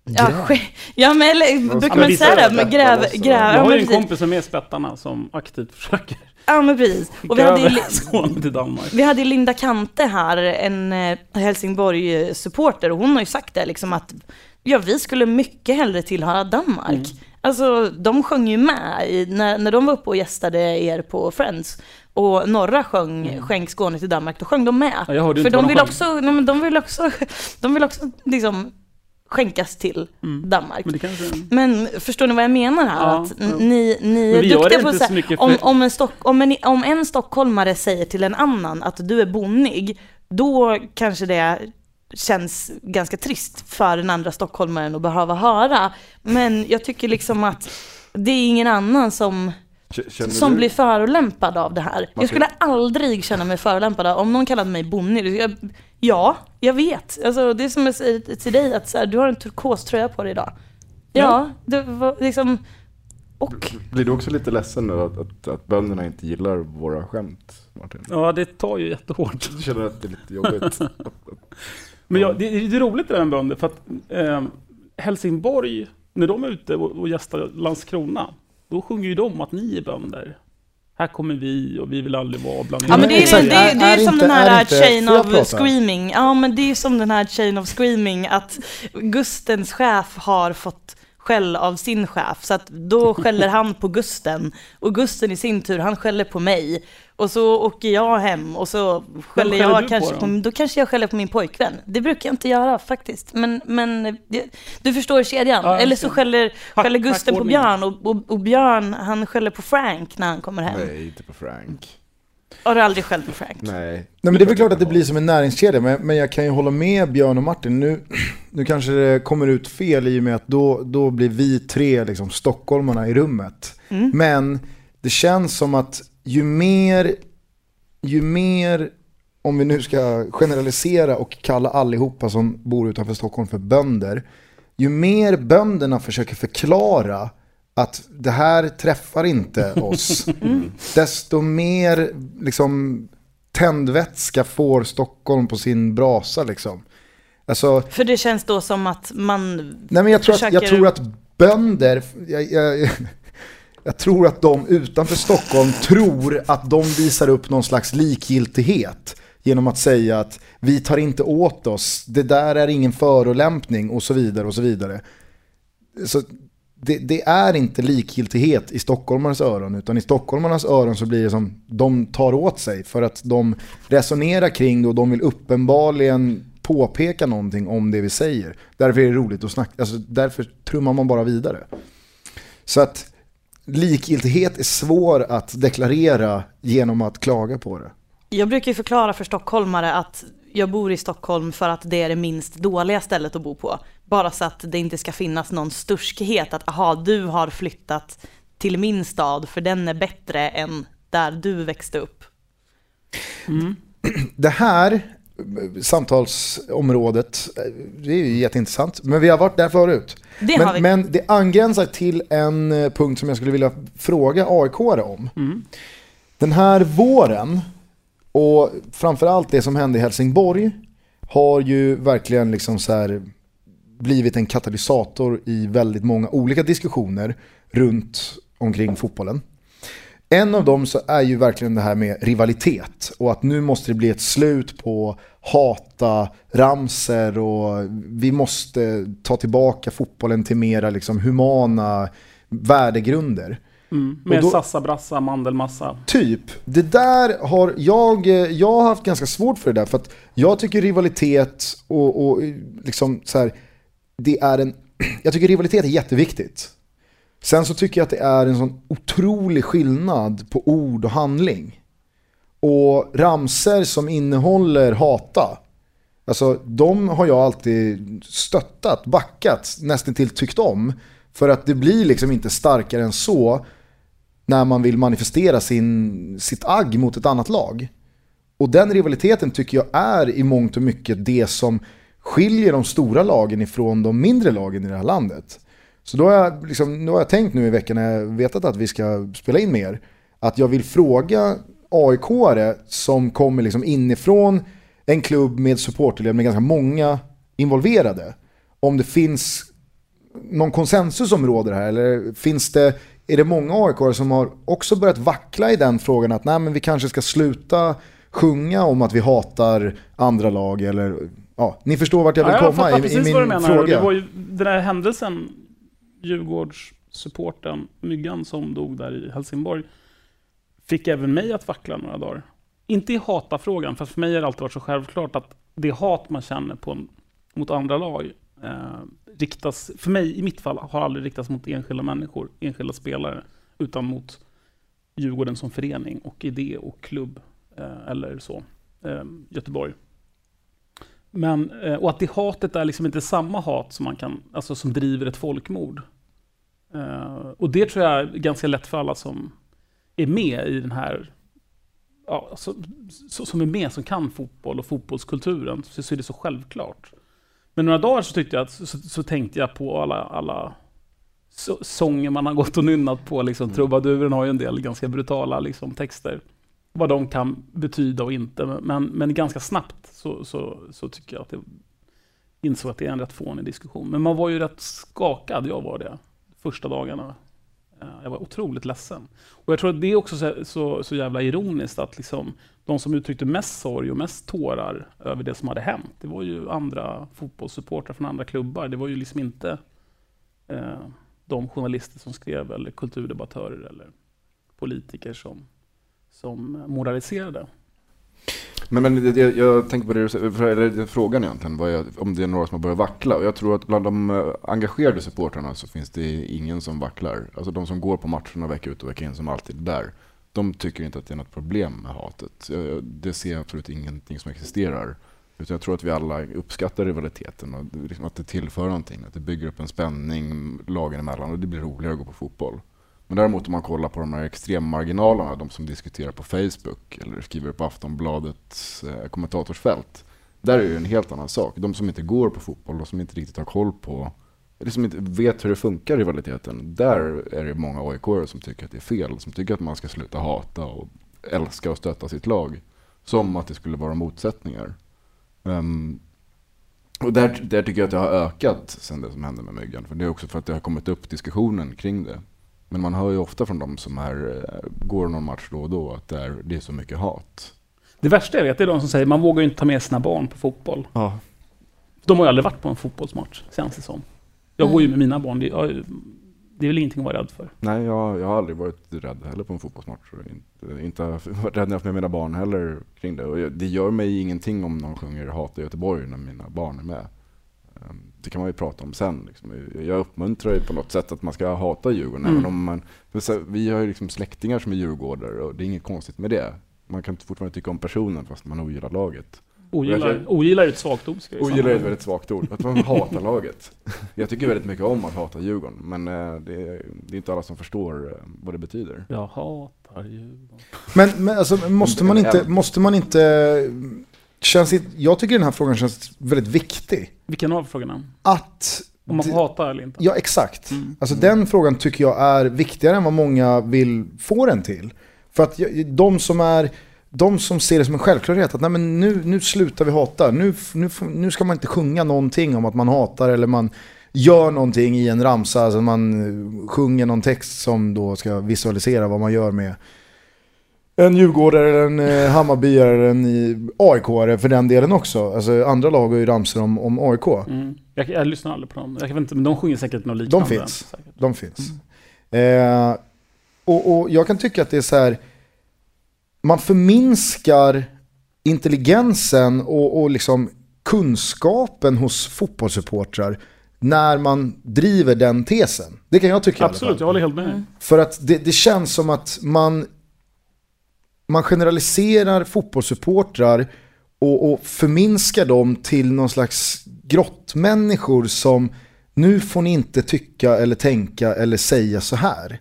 Ja, ja, men eller, brukar man säga det? Men gräv, gräv, Jag ja, har ju en precis. kompis som är i Spettarna som aktivt försöker Ja, men precis. Och vi hade, ju, till Danmark. vi hade Linda Kante här, en eh, Helsingborg-supporter, och hon har ju sagt det liksom att ja, vi skulle mycket hellre tillhöra Danmark. Mm. Alltså, de sjöng ju med i, när, när de var uppe och gästade er på Friends. Och Norra sjöng Skänk Skåne till Danmark, då sjöng de med. Mm. Ja, För de vill, också, nej, men de vill också, de vill också liksom skänkas till Danmark. Mm. Men det kanske... Men förstår ni vad jag menar här? Ja, att ja. ni, ni Men är duktiga på här, mycket om, om, en stock, om, en, om en stockholmare säger till en annan att du är bonnig, då kanske det känns ganska trist för den andra stockholmaren att behöva höra. Men jag tycker liksom att det är ingen annan som känner som du- blir förolämpad av det här. Martin. Jag skulle aldrig känna mig förolämpad av, om någon kallade mig bonnig. Jag, ja, jag vet. Alltså, det är som jag säger till dig, att så här, du har en turkoströja på dig idag. Ja, det var liksom... Och Blir du också lite ledsen nu att, att, att bönderna inte gillar våra skämt, Martin? Ja, det tar ju jättehårt. Du känner att det är lite jobbigt? [laughs] Men ja, det, det är roligt det där med bönder, för att eh, Helsingborg, när de är ute och, och gästar Landskrona, då sjunger ju de att ni är bönder. Här kommer vi och vi vill aldrig vara bland Ja men det är, exakt. det, det, är, det är, Är som inte- den här är inte- chain of screaming. Ja men det är som den här chain of screaming att Gustens chef har fått skäll av sin chef. Så att då skäller han på Gusten. Och Gusten i sin tur, han skäller på mig. Och så åker jag hem och så skäller jag kanske på på, då? kanske jag skäller på min pojkvän. Det brukar jag inte göra faktiskt. Men, men du förstår kedjan. Ja, Eller så skäller, skäller Gusten på. Björn och, och, och Björn han skäller på Frank när han kommer hem. Nej, inte på Frank. Har du aldrig skällt på Frank? Nej. Nej men det är väl klart att det blir som en näringskedja, men, men jag kan ju hålla med Björn och Martin. Nu, [clears throat] nu kanske det kommer ut fel i och med att då, då blir vi tre liksom stockholmarna i rummet. Men det känns som att ju mer, ju mer, om vi nu ska generalisera och kalla allihopa som bor utanför Stockholm för bönder, ju mer bönderna försöker förklara att det här träffar inte [laughs] oss, desto mer liksom, tändvätska får Stockholm på sin brasa. Liksom. Alltså, För det känns då som att man nej men jag, tror att, jag försöker- tror att bönder, jag, jag, [laughs] jag tror att de utanför Stockholm tror att de visar upp någon slags likgiltighet genom att säga att vi tar inte åt oss, det där är ingen förolämpning och så vidare och så vidare. Så det, det är inte likgiltighet i stockholmarnas öron, utan i stockholmarnas öron så blir det som de tar åt sig för att de resonerar kring det och de vill uppenbarligen påpeka någonting om det vi säger. Därför är det roligt att snacka, alltså därför trummar man bara vidare. Så att likgiltighet är svår att deklarera genom att klaga på det. Jag brukar ju förklara för stockholmare att jag bor i Stockholm för att det är det minst dåliga stället att bo på. Bara så att det inte ska finnas någon sturskhet att aha, du har flyttat till min stad för den är bättre än där du växte upp. Det här samtalsområdet, det är ju jätteintressant, men vi har varit där förut. Det men, har vi. men det angränsar till en eh, punkt som jag skulle vilja fråga aik om. Den här våren, och framförallt det som hände i Helsingborg, har ju verkligen liksom så här blivit en katalysator i väldigt många olika diskussioner runt omkring fotbollen. En av dem så är ju verkligen det här med rivalitet och att nu måste det bli ett slut på hata ramser och vi måste ta tillbaka fotbollen till mera liksom humana värdegrunder. Mm. Med sassa, brassa, mandelmassa. Typ, det där har jag, eh, jag har haft ganska svårt för det där för att jag tycker rivalitet och, och eh, liksom så här, det är en, [clears throat] jag tycker rivalitet är jätteviktigt. Sen så tycker jag att det är en sån otrolig skillnad på ord och handling. Och ramser som innehåller hata, alltså de har jag alltid stöttat, backat, nästan till tyckt om. För att det blir liksom inte starkare än så när man vill manifestera sin, sitt agg mot ett annat lag. Och den rivaliteten tycker jag är i mångt och mycket det som skiljer de stora lagen ifrån de mindre lagen i det här landet. Så då har jag, liksom, då har jag tänkt nu i veckan när jag vetat att vi ska spela in mer, att jag vill fråga aik som kommer liksom inifrån en klubb med supporterled med ganska många involverade, om det finns någon konsensus som råder här? Eller finns det, är det många aik som har också börjat vackla i den frågan att nej, men vi kanske ska sluta sjunga om att vi hatar andra lag? Eller, ja, ni förstår vart jag vill Ja, jag komma fattar i, i precis min vad du menar. fråga. Det var ju den där händelsen, Djurgårdssupporten Myggan som dog där i Helsingborg, fick även mig att vackla några dagar. Inte i hatafrågan, för för mig har det alltid varit så självklart att det hat man känner på, mot andra lag eh, riktas, för mig i mitt fall, har aldrig riktats mot enskilda människor, enskilda spelare, utan mot Djurgården som förening och idé och klubb, eh, eller så, eh, Göteborg. Men, eh, och att det hatet är liksom inte samma hat som man kan, alltså som driver ett folkmord. Eh, och det tror jag är ganska lätt för alla som är med i den här, ja, alltså, så, som är med, som kan fotboll och fotbollskulturen, så, så är det så självklart. Men några dagar så, tyckte jag att, så, så tänkte jag på alla, alla så, sånger man har gått och nynnat på. Liksom. Trubaduren har ju en del ganska brutala liksom, texter. Vad de kan betyda och inte. Men, men ganska snabbt så, så, så tycker jag att det insåg att det är en rätt fånig diskussion. Men man var ju rätt skakad, jag var det, första dagarna. Eh, jag var otroligt ledsen. Och jag tror att det är också så, så, så jävla ironiskt att liksom, de som uttryckte mest sorg och mest tårar över det som hade hänt, det var ju andra fotbollssupportrar från andra klubbar. Det var ju liksom inte eh, de journalister som skrev, eller kulturdebattörer, eller politiker som, som moraliserade. Men, men jag, jag tänker på det du säger, eller frågan egentligen, vad jag, om det är några som har börjat vackla. Och jag tror att bland de eh, engagerade supportrarna så finns det ingen som vacklar. Alltså de som går på matcherna vecka ut och vecka in som alltid är där. De tycker inte att det är något problem med hatet. Det ser jag absolut ingenting som existerar. Utan jag tror att vi alla uppskattar rivaliteten och liksom att det tillför någonting. Att det bygger upp en spänning lagen emellan och det blir roligare att gå på fotboll. Men däremot om man kollar på de här extremmarginalerna, de som diskuterar på Facebook eller skriver på Aftonbladets eh, kommentatorsfält. Där är det ju en helt annan sak. De som inte går på fotboll, de som inte riktigt har koll på, eller som inte vet hur det funkar rivaliteten. Där är det många aik som tycker att det är fel. Som tycker att man ska sluta hata och älska och stötta sitt lag. Som att det skulle vara motsättningar. Um, och där, där tycker jag att det har ökat sen det som hände med myggan. För det är också för att det har kommit upp diskussionen kring det. Men man hör ju ofta från de som är, eh, går någon match då och då att det är, det är så mycket hat. Det värsta jag vet är de som säger man vågar ju inte ta med sina barn på fotboll. Ja. De har ju aldrig varit på en fotbollsmatch, känns det som. Jag går ju med mina barn. Det, jag, det är väl ingenting att vara rädd för. Nej, jag, jag har aldrig varit rädd heller på en fotbollsmatch. Inte, inte [laughs] varit rädd när jag haft med mina barn heller kring det. Och det gör mig ingenting om någon sjunger Hata Göteborg när mina barn är med. Det kan man ju prata om sen. Liksom. Jag uppmuntrar ju på något sätt att man ska hata Djurgården. Mm. Även om man, vi har ju liksom släktingar som är djurgårdare och det är inget konstigt med det. Man kan fortfarande tycka om personen fast man ogillar laget. Ogillar, ogillar är ett svagt ord. Ska. Ogillar är ett väldigt svagt ord. Att man hatar laget. Jag tycker väldigt mycket om att hata Djurgården. Men eh, det är, det är inte alla som förstår eh, vad det betyder. Jag hatar Djurgården. Men, men alltså, måste, man inte, måste man inte... Känns, jag tycker den här frågan känns väldigt viktig. Vilken av frågorna? Att... Om man får det- hata eller inte? Ja, exakt. Mm. Alltså den frågan tycker jag är viktigare än vad många vill få den till. För att de som är... De som ser det som en självklarhet att nej, men nu, nu slutar vi hata. Nu, nu, nu ska man inte sjunga någonting om att man hatar eller man gör någonting i en ramsa. Alltså man eh, sjunger någon text som då ska visualisera vad man gör med en djurgårdare, eller en eh, Hammarbyare eller en aik för den delen också. Alltså andra lag har ju ramsor om, om AIK. Mm. Jag, jag lyssnar aldrig på dem. Jag vet inte, men de sjunger säkert något De liknande. finns. Säkert. De finns. Eh, och, och jag kan tycka att det är så här, man förminskar intelligensen och, och liksom kunskapen hos fotbollssupportrar när man driver den tesen. Det kan jag tycka Absolut, jag håller helt med. För att det, det känns som att man, man generaliserar fotbollssupportrar och, och förminskar dem till någon slags grottmänniskor som nu får ni inte tycka eller tänka eller säga så här.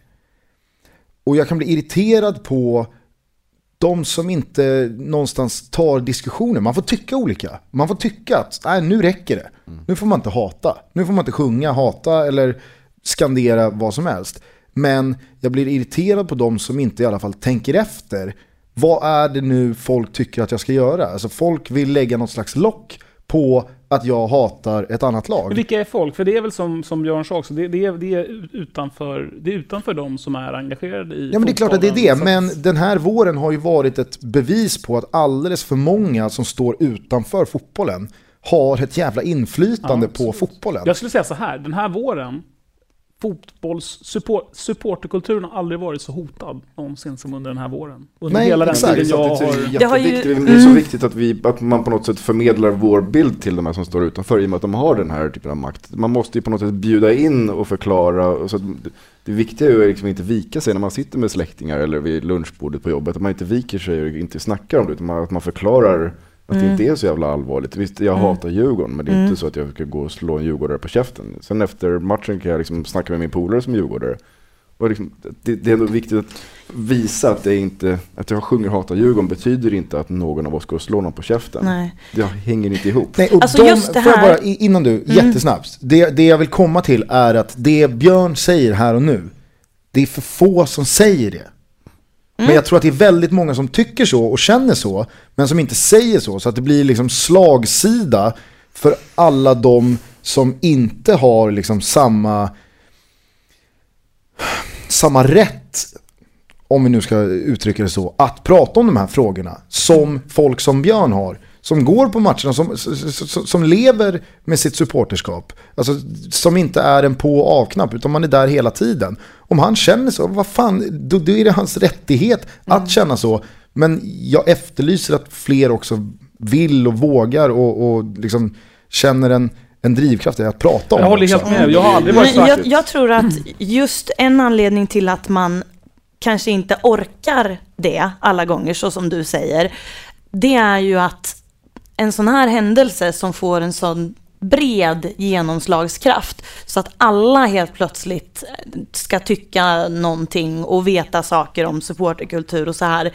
Och jag kan bli irriterad på de som inte någonstans tar diskussioner. Man får tycka olika. Man får tycka att nej, nu räcker det. Nu får man inte hata. Nu får man inte sjunga, hata eller skandera vad som helst. Men jag blir irriterad på de som inte i alla fall tänker efter. Vad är det nu folk tycker att jag ska göra? Alltså folk vill lägga något slags lock på att jag hatar ett annat lag. Men vilka är folk? För det är väl som, som Björn sa också, det, det, är, det, är utanför, det är utanför de som är engagerade i Ja men det är klart att det är det. Så men den här våren har ju varit ett bevis på att alldeles för många som står utanför fotbollen har ett jävla inflytande Ja, på fotbollen. Jag skulle säga så här, den här våren, fotbolls support, supporterkulturen har aldrig varit så hotad någonsin som under den här våren. Under Nej, hela den exakt. tiden jag det, är har... Det har ju- jätteviktigt. det är så Mm. viktigt att, vi, att man på något sätt förmedlar vår bild till de här som står utanför i och med att de har den här typen av makt. Man måste ju på något sätt bjuda in och förklara. Och så att det, viktiga är ju liksom inte vika sig när man sitter med släktingar eller vid lunchbordet på jobbet. Att man inte viker sig och inte snackar om det utan att man förklarar att det Mm. inte är så jävla allvarligt. Visst, jag Mm. hatar Djurgården men det är Mm. inte så att jag ska gå och slå en djurgårdare på käften. Sen efter matchen kan jag liksom snacka med min polare som djurgårdare. Och liksom, det, det är ändå viktigt att visa att det inte, att jag sjunger Hata Djurgården betyder inte att någon av oss går och slår någon på käften. Nej. Det hänger inte ihop. Nej, och Alltså de, just det här- bara, innan du, jättesnabbt. Det, det jag vill komma till är att det Björn säger här och nu, det är för få som säger det. Mm. Men jag tror att det är väldigt många som tycker så och känner så, men som inte säger så. Så att det blir liksom slagsida för alla de som inte har liksom samma, samma rätt, om vi nu ska uttrycka det så, att prata om de här frågorna som folk som Björn har. Som går på matcherna, som, som, som lever med sitt supporterskap. Alltså, som inte är en på och avknapp, utan man är där hela tiden. Om han känner så, vad fan, då, då är det hans rättighet att känna så. Men jag efterlyser att fler också vill och vågar och, och liksom känner en, en drivkraft i att prata om Jag håller det helt med. Jag har aldrig varit Men jag, jag tror att just en anledning till att man kanske inte orkar det alla gånger, så som du säger, det är ju att en sån här händelse som får en sån bred genomslagskraft så att alla helt plötsligt ska tycka någonting och veta saker om supporterkultur och så här.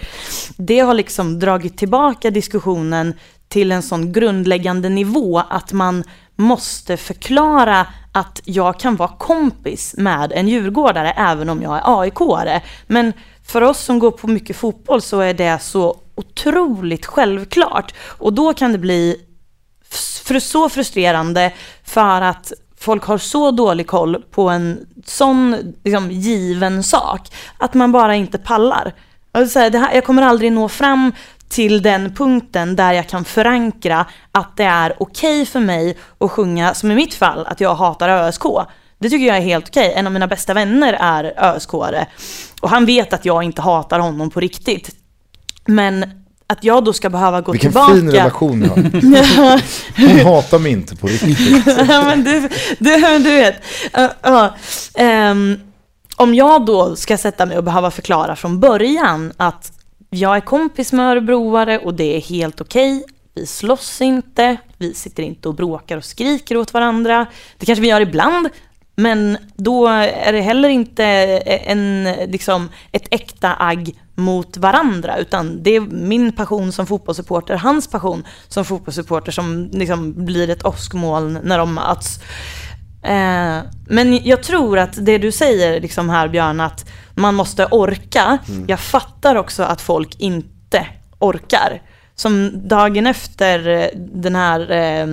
Det har liksom dragit tillbaka diskussionen till en sån grundläggande nivå att man måste förklara att jag kan vara kompis med en djurgårdare även om jag är AIK-are. Men för oss som går på mycket fotboll så är det så otroligt självklart. Och då kan det bli för så frustrerande för att folk har så dålig koll på en sån liksom, given sak att man bara inte pallar. Alltså, det här, jag kommer aldrig nå fram till den punkten där jag kan förankra att det är okej för mig att sjunga, som i mitt fall, att jag hatar ÖSK. Det tycker jag är helt okej. En av mina bästa vänner är ÖSK-are. Och han vet att jag inte hatar honom på riktigt. Men att jag då ska behöva gå Vilken tillbaka... fin relation ni har. [laughs] Hon hatar mig inte på riktigt. [laughs] ja, men du, du, du vet. Uh, uh, ehm, om jag då ska sätta mig och behöva förklara från början att jag är kompis med örebroare och det är helt okej. Vi slåss inte, vi sitter inte och bråkar och skriker åt varandra. Det kanske vi gör ibland, men då är det heller inte en, liksom, ett äkta agg mot varandra, utan det är min passion som fotbollssupporter, hans passion som fotbollssupporter som liksom blir ett åskmoln när de möts. Eh, men jag tror att det du säger liksom här Björn, att man måste orka. Jag fattar också att folk inte orkar. Som dagen efter den här eh,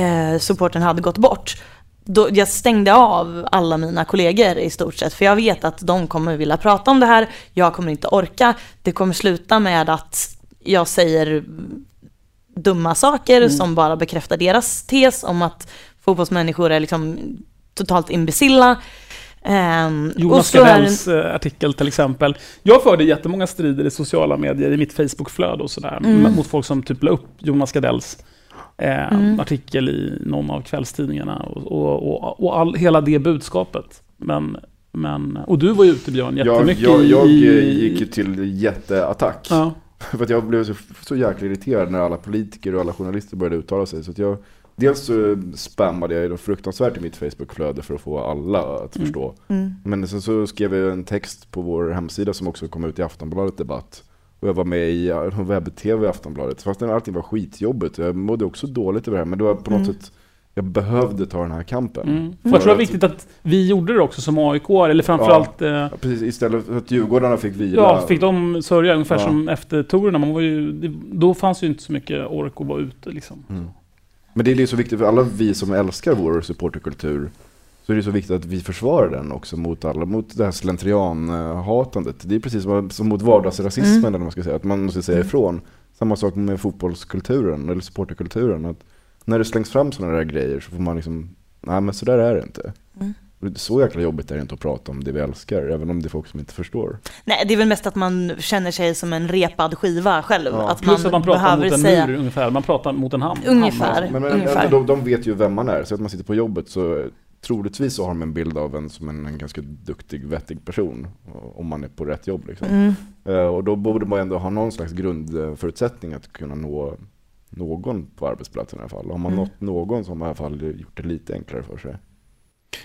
eh, supporten hade gått bort, då jag stängde av alla mina kollegor i stort sett. För jag vet att de kommer vilja prata om det här, jag kommer inte orka. Det kommer sluta med att jag säger dumma saker som bara bekräftar deras tes om att fotbollsmänniskor är liksom totalt imbecilla. Um, Jonas Gardells eh, artikel till exempel. Jag förde jättemånga strider i sociala medier, i mitt Facebookflöde och sådär, Mm. mot folk som typ la upp Jonas Gardells eh, Mm. artikel i någon av kvällstidningarna och, och, och, och all, hela det budskapet. Men, men, och du var ju ute Björn Jag, jättemycket jag, jag i... gick ju till jätteattack. Ja. [laughs] För att jag blev så, så jäkla irriterad när alla politiker och alla journalister började uttala sig. Så att jag, dels så spammade jag ju då fruktansvärt i mitt Facebookflöde för att få alla att Mm. förstå. Mm. Men sen så skrev jag en text på vår hemsida som också kom ut i Aftonbladet Debatt. Och jag var med i webb-tv i Aftonbladet. Fast allting var skitjobbigt. Jag mådde också dåligt över det här. Men det var på något Mm. sätt, jag behövde ta den här kampen. Mm. För jag tror det är viktigt att vi gjorde det också som AIK, eller framförallt... eh, Ja, precis, istället för att Djurgårdarna fick vila. Ja, fick de sörja ungefär Ja. som efter tourerna. Man var ju, det, då fanns ju inte så mycket ork att vara ute liksom. Mm. Men det är ju så viktigt för alla vi som älskar vår supporterkultur så är det så viktigt att vi försvarar den också mot alla, mot det här slentrianhatandet. Det är precis som, mot vardagsrasismen Mm. eller man ska säga, att man måste säga ifrån. Samma sak med fotbollskulturen eller supporterkulturen. Att när det slängs fram sådana där grejer så får man liksom, nej men så där är det inte. Mm. Så jäkla jobbigt är det inte att prata om det vi älskar, även om det är folk som inte förstår. Nej, det är väl mest att man känner sig som en repad skiva själv. Ja. Att Plus man att man pratar mot en säga... mur ungefär. Man pratar mot en hamn. Ungefär. Men, men ungefär. de, de vet ju vem man är, så att man sitter på jobbet så troligtvis så har de en bild av en som en, en ganska duktig, vettig person. Om man är på rätt jobb liksom. Mm. Eh, och då borde man ändå ha någon slags grundförutsättning att kunna nå någon på arbetsplatsen i alla fall. Har man Mm. nått någon man i alla fall gjort det lite enklare för sig.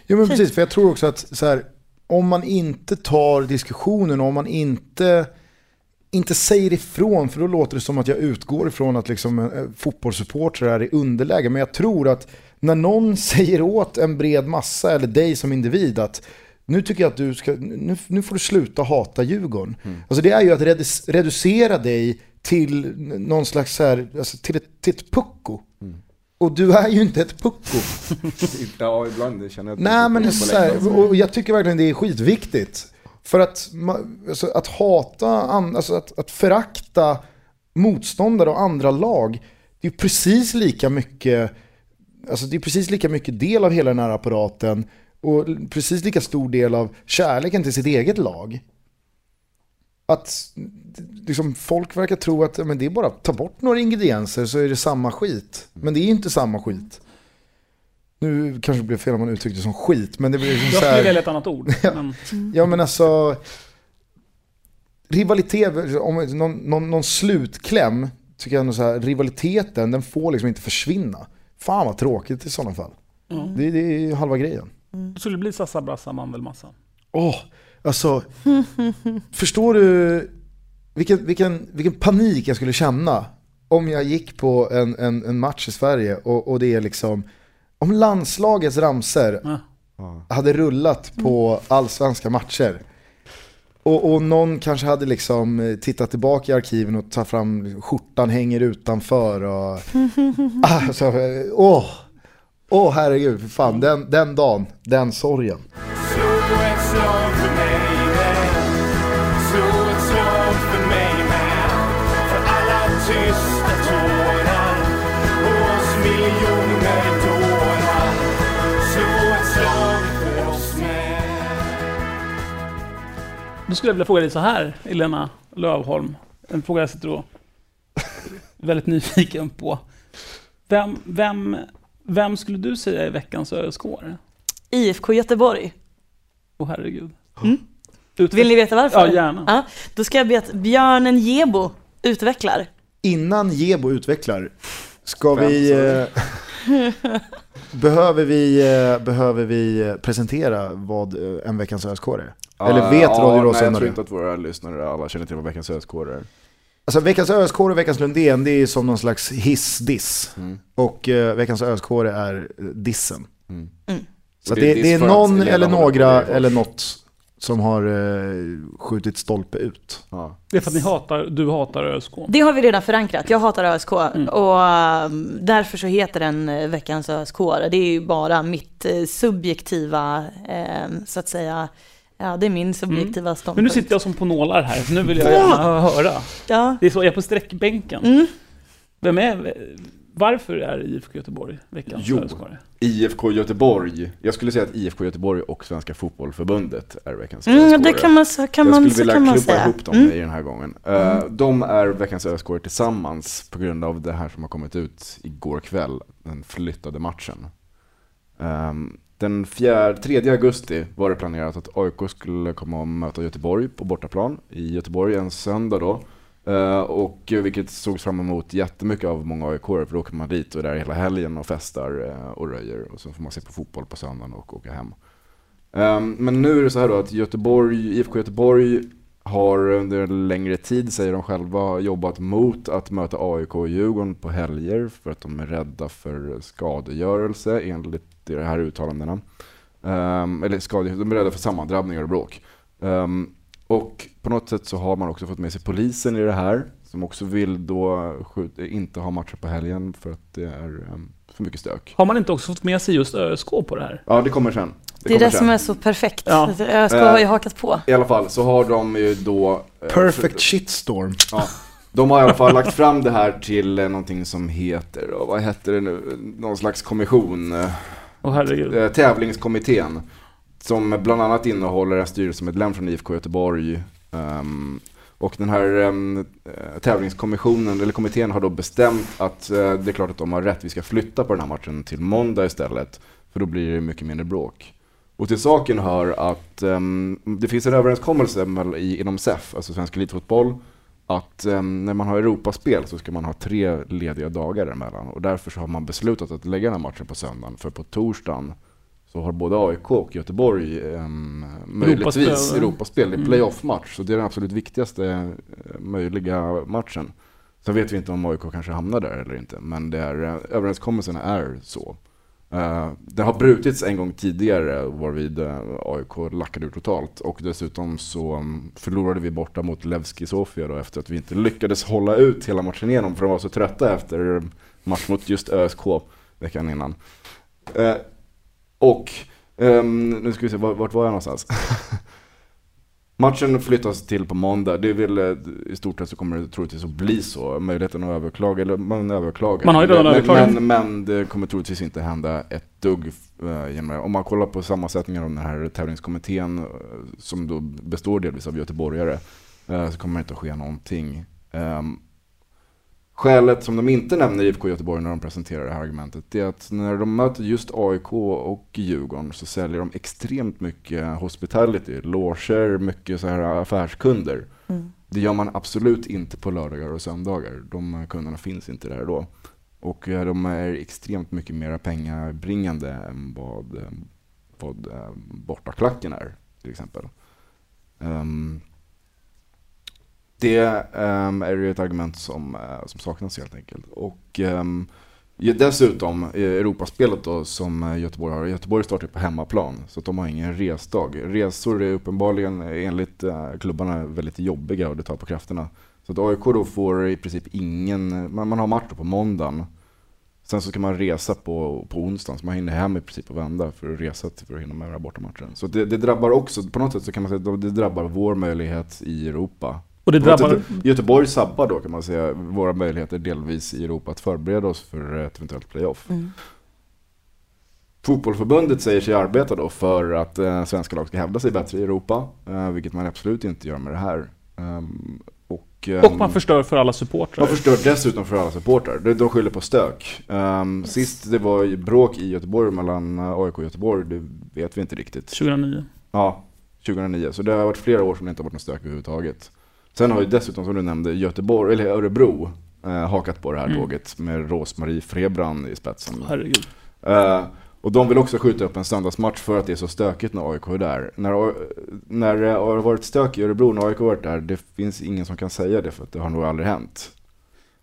Jo men precis, för jag tror också att så här, om man inte tar diskussionen, om man inte, inte säger ifrån, för då låter det som att jag utgår ifrån att liksom, eh, fotbollssupportrar är i underläge. Men jag tror att när någon [laughs] säger åt en bred massa, eller dig som individ, att nu tycker jag att du ska, nu, nu får du sluta hata Djurgården. Alltså det är ju att redu- reducera dig till någon slags så här, alltså till ett, till ett pucko. Och du är ju inte ett pucko. [laughs] Ja, ibland känner jag att Nej men så här, och jag tycker verkligen det är skitviktigt. För att, alltså, att hata, alltså att, att förakta motståndare och andra lag, det är ju precis lika mycket, alltså det är precis lika mycket del av hela den här apparaten och precis lika stor del av kärleken till sitt eget lag. Att liksom, folk verkar tro att men det är bara att ta bort några ingredienser så är det samma skit. Men det är inte samma skit. Nu kanske det blev fel om man uttryckte det som skit, men det blir liksom Jag skulle här... välja ett annat ord. [laughs] Men, Ja men alltså, rivalitet, om någon, någon, någon slutkläm, tycker jag ändå så här, rivaliteten den får liksom inte försvinna. Fan vad tråkigt i sådana fall. Mm. Det, det är ju halva grejen. Då skulle det bli Sassa Brassa Mandelmassa. Åh, alltså, förstår du vilken, vilken, vilken panik jag skulle känna om jag gick på en, en, en match i Sverige och, och det är liksom, om landslagets ramser Ja. hade rullat på allsvenska matcher. Och, och någon kanske hade liksom eh, tittat tillbaka i arkiven och tagit fram skjortan hänger utanför och... [laughs] alltså, åh, åh herregud, för fan, den, den dagen, den sorgen. Slå Då skulle jag vilja fråga dig så här, Elena Lövholm. En fråga jag sitter och [laughs] väldigt nyfiken på. Vem, vem, vem skulle du säga är veckans ÖSK-are? IFK Göteborg. Åh herregud. Mm. Vill ni veta varför? Ja, gärna. Ja, då ska jag be att Björnen Gebo utvecklar. Innan Gebo utvecklar, ska vi... [laughs] [laughs] Eh, behöver, vi eh, behöver vi eh, presentera vad eh, en veckans ÖSK är? Eller vet ja, Radio Nej, jag tror inte att våra lyssnare alla känner till vad veckans ÖSK är. Alltså veckans ÖSK och veckans Lundén det är som någon slags hiss-diss. Mm. Och eh, veckans ÖSK är dissen. Mm. Så Det det, är det, är någon eller några eller något som har eh, skjutit stolpe ut. Ja. Det är för att ni hatar, du hatar ÖSK. Det har vi redan förankrat. Jag hatar ÖSK Mm. och um, därför så heter den eh, veckans ÖSK. Det är ju bara mitt eh, subjektiva, eh, så att säga, ja det är min subjektiva ståndpunkt. Men nu sitter jag som på nålar här, så nu vill jag gärna höra. Ja. Det är så, jag är på sträckbänken. Mm. Vem är, varför är IFK Göteborg veckans Jo. ÖSK-are? IFK Göteborg. Jag skulle säga att IFK Göteborg och Svenska Fotbollförbundet är veckans Mm, ÖSK-are. det kan man, så kan jag man, skulle så vilja kan man klubba säga. ihop dem Mm. i den här gången. Eh, de är veckans ÖSK tillsammans på grund av det här som har kommit ut igår kväll, den flyttade matchen. Ehm, den 4, 3 augusti var det planerat att AIK skulle komma och möta Göteborg på bortaplan i Göteborg en söndag då. Eh, och vilket sågs fram emot jättemycket av många aik för då åker man dit och är där hela helgen och festar eh, och röjer och så får man se på fotboll på söndagen och åka hem. Ehm, men nu är det så här då att Göteborg, IFK Göteborg har under en längre tid, säger de själva, jobbat mot att möta AIK och Djurgården på helger för att de är rädda för skadegörelse enligt de här uttalandena. Ehm, eller skade, de är rädda för sammandrabbningar och bråk. Ehm, och på något sätt så har man också fått med sig polisen i det här, som också vill då inte ha matcher på helgen för att det är ehm, för mycket stök. Har man inte också fått med sig just ÖSK på det här? Ja, det kommer sen. Det är kommer det sen. som är så perfekt. Ja. ÖSK har ju Eh, hakat på. I alla fall så har de ju då... eh, Perfect shitstorm. Ja, de har i alla fall lagt fram det här till eh, någonting som heter, och vad heter det nu, någon slags kommission, herregud. eh, tävlingskommittén. Som bland annat innehåller en styrelsemedlem från IFK Göteborg. Um, och den här um, tävlingskommissionen, eller kommittén har då bestämt att uh, det är klart att de har rätt, vi ska flytta på den här matchen till måndag istället. För då blir det mycket mindre bråk. Och till saken hör att um, det finns en överenskommelse i, inom SEF, alltså Svensk Elitfotboll, att um, när man har Europaspel så ska man ha tre lediga dagar emellan. Och därför så har man beslutat att lägga den här matchen på söndagen. För på torsdagen så har både AIK och Göteborg um, möjligtvis Europaspel. Europaspel i Mm. playoff-match. Så det är den absolut viktigaste eh, möjliga matchen. Sen vet vi inte om AIK kanske hamnar där eller inte, men det är, eh, överenskommelsen är så. Uh, det har brutits en gång tidigare varvid uh, AIK lackade ur totalt och dessutom så um, förlorade vi borta mot Levski Sofia då efter att vi inte lyckades hålla ut hela matchen igenom för de var så trötta efter match mot just ÖSK veckan innan. Eh, och ehm, nu ska vi se, vart, vart var jag någonstans? [laughs] Matchen flyttas till på måndag. Det väl eh, i stort sett så kommer det troligtvis att bli så. Möjligheten att överklaga, eller man överklagar. Man har ju redan överklagat. men, men det kommer troligtvis inte hända ett dugg. eh, genom det. Om man kollar på sammansättningen av den här tävlingskommittén eh, som då består delvis av göteborgare så kommer det inte att ske någonting. Skälet som de inte nämner i IFK Göteborg när de presenterar det här argumentet är att när de möter just AIK och Djurgården så säljer de extremt mycket hospitality, loger, mycket så här affärskunder. Mm. Det gör man absolut inte på lördagar och söndagar. De kunderna finns inte där då. Och eh, de är extremt mycket mer pengabringande än vad, eh, vad eh, bortaklacken är till exempel. Ehm, det um, är ju ett argument som, eh, som saknas helt enkelt. Och um, dessutom, eh, Europaspelet då som eh, Göteborg har, Göteborg startar på hemmaplan så att de har ingen resdag. Resor är uppenbarligen enligt uh, klubbarna väldigt jobbiga och det tar på krafterna. Så att AIK då får i princip ingen, man, man har match på måndagen. Sen så ska man resa på, på onsdagen, så man hinner hem i princip och vända för att resa till, för att hinna med bortamatchen. Så det, det drabbar också, på något sätt så kan man säga att det drabbar vår möjlighet i Europa. Och det drabbar- Göteborg sabbar då kan man säga våra möjligheter delvis i Europa att förbereda oss för ett eventuellt playoff. Mm. Fotbollförbundet säger sig arbeta då för att eh, svenska lag ska hävda sig bättre i Europa, eh, vilket man absolut inte gör med det här. Ehm, och, ehm, Och man förstör för alla supportrar. man förstör dessutom för alla supportrar. De, de skyller på stök. Um, Sist det var bråk i Göteborg mellan eh, AIK och Göteborg, det vet vi inte riktigt. 2009. Ja, 2009. Så det har varit flera år som det inte har varit något stök överhuvudtaget. Sen har ju dessutom, som du nämnde, Göteborg, eller Örebro eh, hakat på det här Mm. tåget med Rosmarie Frebrand i spetsen. Herregud. Eh, och de vill också skjuta upp en söndagsmatch för att det är så stökigt när AIK är där. När, det har varit stök i Örebro när AIK har varit där, det finns ingen som kan säga det för att det har nog aldrig hänt.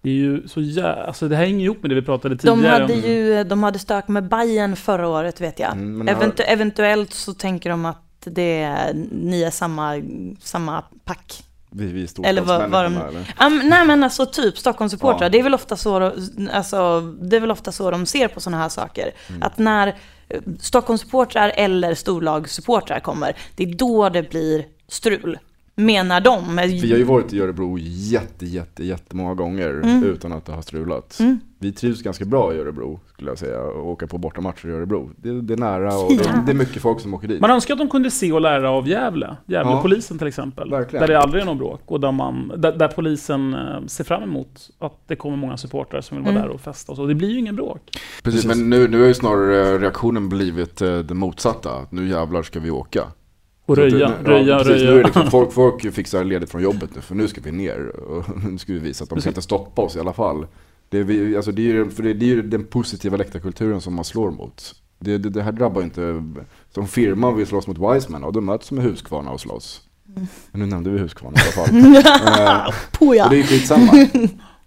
Det är ju så jä... Alltså det hänger ihop med det vi pratade De tidigare hade om. ju de hade stök med Bayern förra året vet jag. Mm, Eventu- eventuellt så tänker de att det är, ni är samma, samma pack. Vi, vi Eller vad, vad de... men- nej men alltså typ Stockholmssupportrar, Ja. det är väl ofta så, alltså, det är väl ofta så de ser på sådana här saker. Mm. Att när eh, Stockholmssupportrar eller storlagssupportrar kommer, det är då det blir strul. Menar de. Vi har ju varit i Örebro jätte, jätte, jättemånga gånger Mm. utan att det har strulat. Mm. Vi trivs ganska bra i Örebro, skulle jag säga, och åka på bortamatcher i Örebro. Det, det är nära och det, det är mycket folk som åker dit. Man önskar att de kunde se och lära av Gävle. Gävlepolisen till exempel. Verkligen. Där det aldrig är någon bråk. Och där, man, där, där polisen eh, ser fram emot att det kommer många supportrar som vill vara Mm. där och festa och så. Det blir ju ingen bråk. Precis, men nu, nu har ju snarare reaktionen blivit eh, det motsatta. Att Nu jävlar ska vi åka. Och röja, det- röja, precis, röja. Nu är liksom, [laughs] folk, folk fixar ledigt från jobbet nu, för nu ska vi ner. Och [laughs] nu ska vi visa att de kan inte stoppa oss i alla fall. Det är, vi, alltså det är, ju- för det, det är ju den positiva läktarkulturen som man slår mot. Det, det, det här drabbar inte, som firman vill slåss mot Wiseman, och då möts med Husqvarna och slåss. Mm. Men nu nämnde vi Husqvarna i alla fall. [laughs] Eh, Poja. och det är ju skitsamma.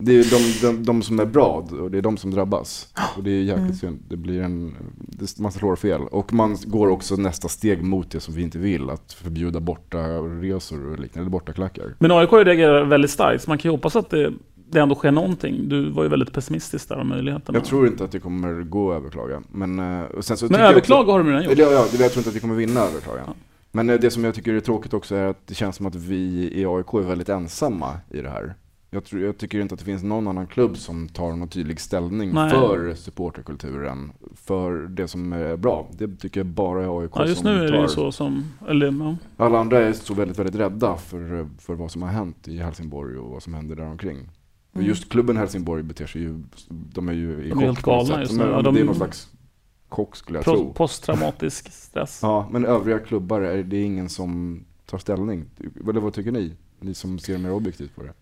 Det är de, de, de som är bra, och det är de som drabbas. Och det är jäkligt Mm. synd. Det blir en, det, man slår fel. Och man går också nästa steg mot det som vi inte vill. Att förbjuda borta resor och liknande, eller borta klackar. Men AIK reagerat väldigt starkt, så man kan ju hoppas att det, det ändå sker någonting. Du var ju väldigt pessimistisk där om möjligheterna. Jag tror inte att det kommer gå att överklaga. Men, eh, och sen så Men överklaga också- har de redan gjort. Ja, ja, jag tror inte att vi kommer vinna överklagan. Men eh, det som jag tycker är tråkigt också är att det känns som att vi i AIK är väldigt ensamma i det här. Jag, tror, jag tycker inte att det finns någon annan klubb som tar någon tydlig ställning Nej. för supporterkulturen, för det som är bra. Det tycker jag bara är AIK Ja, just som nu är det ju så som... Eller, ja. Alla andra är så väldigt, väldigt rädda för, för vad som har hänt i Helsingborg och vad som händer där omkring. Mm. just klubben Helsingborg beter sig ju, de är ju i De är helt galna just De nu. Ja, Det är de- någon slags chock skulle jag tro. Posttraumatisk [laughs] stress. Ja, men övriga klubbar, är det ingen som tar ställning? Eller vad tycker ni? Ni som ser mer objektivt på det.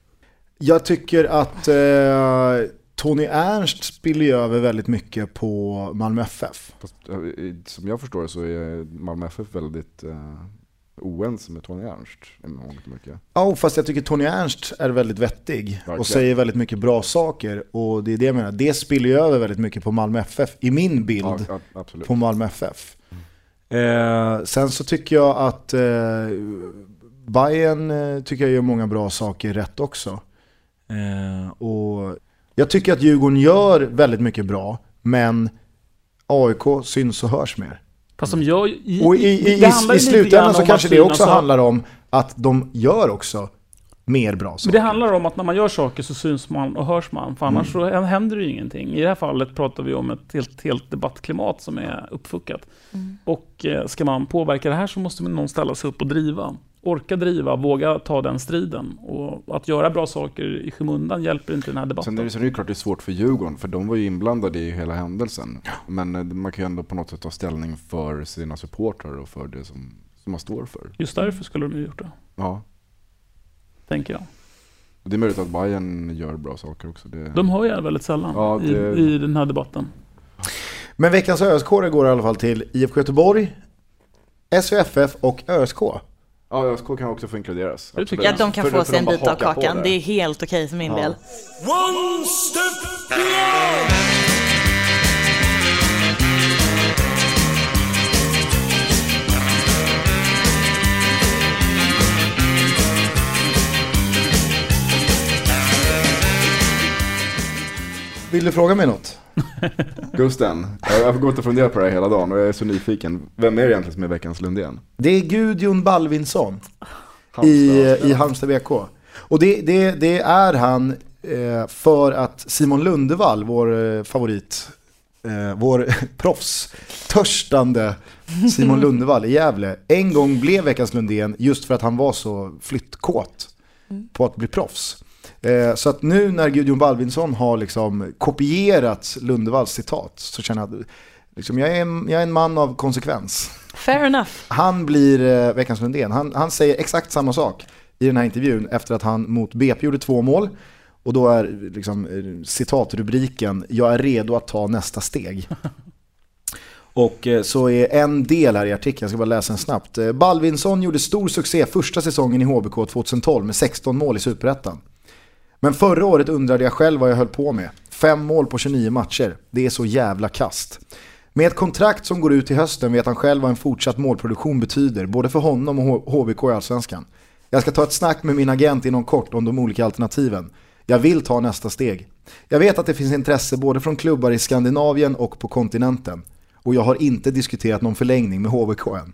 Jag tycker att eh, Tony Ernst spiller ju över väldigt mycket på Malmö FF. Fast, eh, som jag förstår så är Malmö FF väldigt eh, oense med Tony Ernst mångt mycket. Ja, fast jag tycker Tony Ernst är väldigt vettig Verkligen. och säger väldigt mycket bra saker. Och det är det jag menar, det spiller ju över väldigt mycket på Malmö FF, i min bild Ja, på Malmö FF. Eh, sen så tycker jag att eh, Bayern eh, tycker jag gör många bra saker rätt också. Eh, och jag tycker att Djurgården gör väldigt mycket bra, men AIK syns och hörs mer. Fast de gör i, Och i, i, i, i slutändan så kanske det också handlar om att de gör också mer bra Men saker. det handlar om att när man gör saker så syns man och hörs man, för annars Mm. så händer det ju ingenting. I det här fallet pratar vi om ett helt, helt debattklimat som är uppfuckat. Mm. Och eh, ska man påverka det här så måste man någon ställa sig upp och driva. Orka driva, våga ta den striden. Och att göra bra saker i skymundan hjälper inte den här debatten. Sen är det, sen är det klart det är svårt för Djurgården, för de var ju inblandade i hela händelsen. Men eh, man kan ju ändå på något sätt ta ställning för sina supportrar och för det som, som man står för. Just därför skulle de ju gjort det, Ja. tänker jag. Det är möjligt att Bayern gör bra saker också. Det... De hör jag väldigt sällan Ja, det- i, i den här debatten. Men veckans ösk går i alla fall till IFK Göteborg, SVFF och ÖSK. Ja, ÖSK kan också få inkluderas. Det tycker Ja, Absolut. de kan få sig en bit av kakan. det. Det är helt okej för min Ja. del. One step beyond. Vill du fråga mig något? [laughs] Gusten, jag har gått och funderat på det här hela dagen och jag är så nyfiken. Vem är det egentligen som är veckans Lundén? Det är Gudjon Balvinsson i, i Halmstad BK. Och det, det, det är han eh, för att Simon Lundevall, vår eh, favorit, eh, vår [laughs] proffs, törstande Simon [laughs] Lundevall i Gävle, en gång blev veckans Lundén just för att han var så flyttkåt på att bli proffs. Eh, så att nu när Gudjon Balvinsson har liksom kopierat Lundevalls citat så känner jag att liksom, jag, är en, jag är en man av konsekvens. Fair enough. Han blir eh, veckans Lundén. Han, han säger exakt samma sak i den här intervjun efter att han mot BP gjorde två mål. Och då är liksom, eh, citatrubriken “Jag är redo att ta nästa steg”. [laughs] Och så är en del här i artikeln, jag ska bara läsa den snabbt. Balvinsson gjorde stor succé första säsongen i HBK 2012 med 16 mål i Superettan. Men förra året undrade jag själv vad jag höll på med. Fem mål på 29 matcher. Det är så jävla kast. Med ett kontrakt som går ut i hösten vet han själv vad en fortsatt målproduktion betyder, både för honom och HBK i Allsvenskan. Jag ska ta ett snack med min agent inom kort om de olika alternativen. Jag vill ta nästa steg. Jag vet att det finns intresse både från klubbar i Skandinavien och på kontinenten. Och jag har inte diskuterat någon förlängning med HBK än.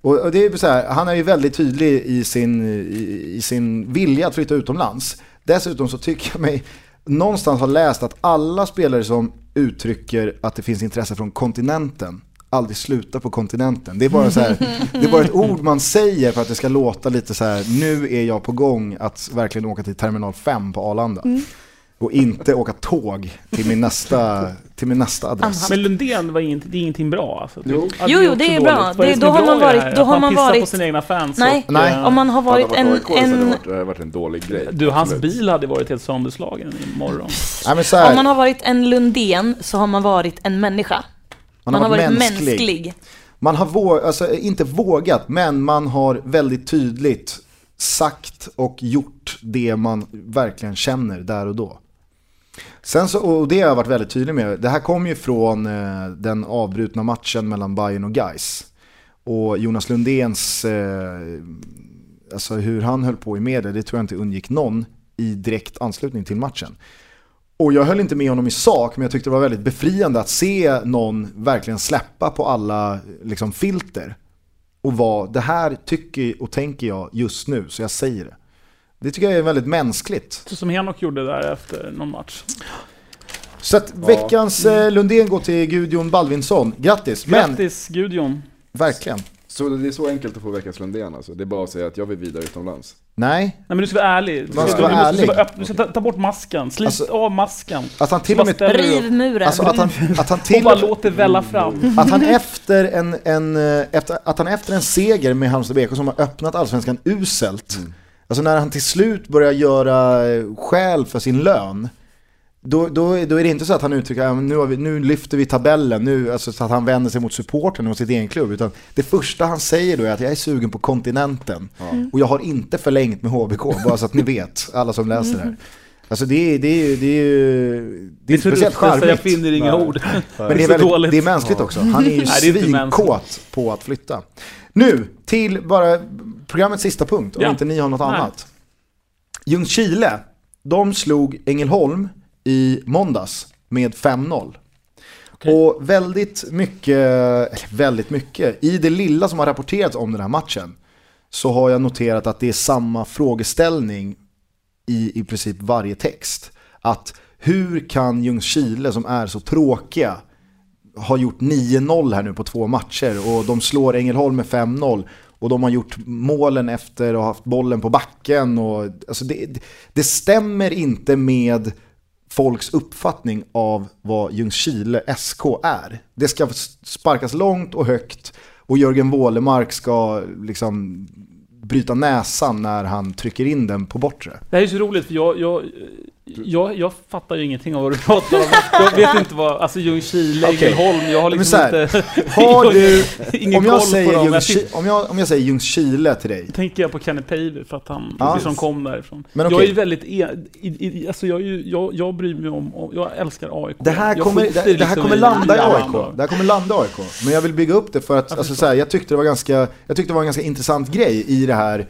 Och det är så här, han är ju väldigt tydlig i sin, i, i sin vilja att flytta utomlands. Dessutom så tycker jag mig någonstans ha läst att alla spelare som uttrycker att det finns intresse från kontinenten aldrig slutar på kontinenten. Det är bara så här, det är bara ett ord man säger för att det ska låta lite så här, nu är jag på gång att verkligen åka till terminal 5 på Arlanda. Mm. Och inte åka tåg till min nästa, till min nästa adress. Men Lundén var inget, det är ingenting bra alltså. Jo. Ja, Jo, jo, det är bra. Är Det- då har man varit- då har man på varit- sina egna fans. Nej. och, Nej. Om man har varit Hade en... varit hade en varit, det hade varit en dålig grej. Du, hans Absolut. bil hade varit helt sönderslagen imorgon. Nej, men så här, om man har varit en Lundén så har man varit en människa. Man, har varit mänsklig. Man har vågat, alltså inte vågat, men man har väldigt tydligt sagt och gjort det man verkligen känner där och då. Sen så, och det har jag varit väldigt tydlig med, det här kom ju från eh, den avbrutna matchen mellan Bayern och Gais. Och Jonas Lundéns, eh, alltså hur han höll på i media, det tror jag inte undgick någon i direkt anslutning till matchen. Och jag höll inte med honom i sak, men jag tyckte det var väldigt befriande att se någon verkligen släppa på alla liksom, filter. Och vad det här tycker och tänker jag just nu, så jag säger det. Det tycker jag är väldigt mänskligt. Så som Henok gjorde där efter någon match. Så att veckans eh, Lundén går till Gudjon Balvinsson. Grattis! Men, Grattis Gudjon. verkligen. Så det är så enkelt att få veckans Lundén alltså. Det är bara att säga att jag vill vidare utomlands. Nej, Nej men du ska vara ärlig. Du ska, ska vara du, ärlig. Du ska, öppna, du ska ta, ta bort masken. Slit Alltså- av masken. att han till Så och bara med... Riv muren. Alltså att han, att han och till bara och låt det välla fram. Att han efter en, en, eh, efter, att han efter en seger med Halmstad BK som har öppnat allsvenskan uselt, alltså när han till slut börjar göra eh, skäl för sin lön, då, då, då är det inte så att han uttrycker att nu, vi, nu lyfter vi tabellen, nu, alltså, så att han vänder sig mot supporten och sitt egen klubb. Utan det första han säger då är att jag är sugen på kontinenten. Och jag har inte förlängt med HBK, bara så att ni vet, alla som läser det här. Alltså det är, det är, det är, ju- det är inte speciellt så jag charmigt. finner inga ord. Men det är, väldigt, [laughs] dåligt. det är mänskligt också. Han är ju svinkåt på att flytta. Nu till bara programmets sista punkt, om Ja. inte ni har något Nej. annat. Ljungskile, de slog Ängelholm i måndags med 5-0. Och väldigt mycket, eller väldigt mycket, i det lilla som har rapporterats om den här matchen så har jag noterat att det är samma frågeställning i i princip varje text. Att hur kan Ljungskile som är så tråkiga har gjort 9-0 här nu på två matcher och de slår Ängelholm med 5-0 och de har gjort målen efter och haft bollen på backen och alltså det, det stämmer inte med folks uppfattning av vad Ljungskile SK är. Det ska sparkas långt och högt och Jörgen Wålemark ska liksom bryta näsan när han trycker in den på bortre. Det här är så roligt för jag, jag, jag, jag fattar ju ingenting av vad du pratar om. Jag vet inte vad, alltså Ljungskile, Okej. Ängelholm, jag har liksom här, inte... [laughs] Har du, ingen om, jag koll säger på dem. Jag Ljungskile, om, jag, om jag säger Ljungskile till dig, tänker jag på Kenny Pavey för att han Ja. liksom kom därifrån. Men Jag okej. är väldigt, e, i, i, alltså jag, är jag, jag bryr mig om, jag älskar AIK. Det här Jag kommer, det, det här liksom kommer landa i AIK. Det här kommer landa i AIK. Men jag vill bygga upp det för att alltså, så här, jag, tyckte det var ganska, jag tyckte det var en ganska intressant grej i det här.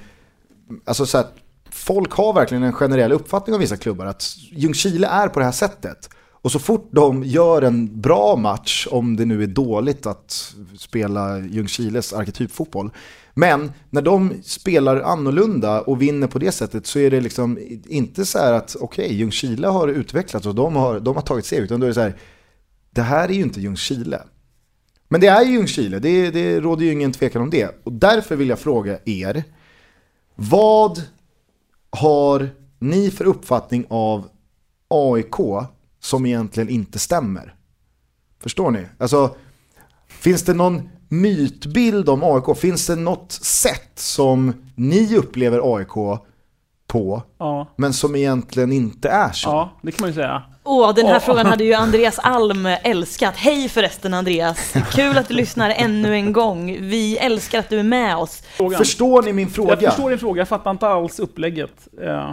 Alltså, så här, folk har verkligen en generell uppfattning om vissa klubbar. Att Ljungskile är på det här sättet. Och så fort de gör en bra match, om det nu är dåligt att spela Ljungskiles arketypfotboll. Men när de spelar annorlunda och vinner på det sättet så är det liksom inte så här att okej, Ljungskile har utvecklats och de har, de har tagit steg. Utan då är det så här, det här är ju inte Ljungskile. Men det är ju Ljungskile, det, det råder ju ingen tvekan om det. Och därför vill jag fråga er, vad har ni för uppfattning av AIK som egentligen inte stämmer? Förstår ni? Alltså, finns det någon mytbild om AIK? Finns det något sätt som ni upplever AIK på, Ja, men som egentligen inte är så? ja, det kan man ju säga. Åh, den här Ja. frågan hade ju Andreas Alm älskat. Hej förresten Andreas! Kul att du lyssnar ännu en gång. Vi älskar att du är med oss. Frågan. Förstår ni min fråga? Jag förstår din fråga, jag fattar inte alls upplägget eh,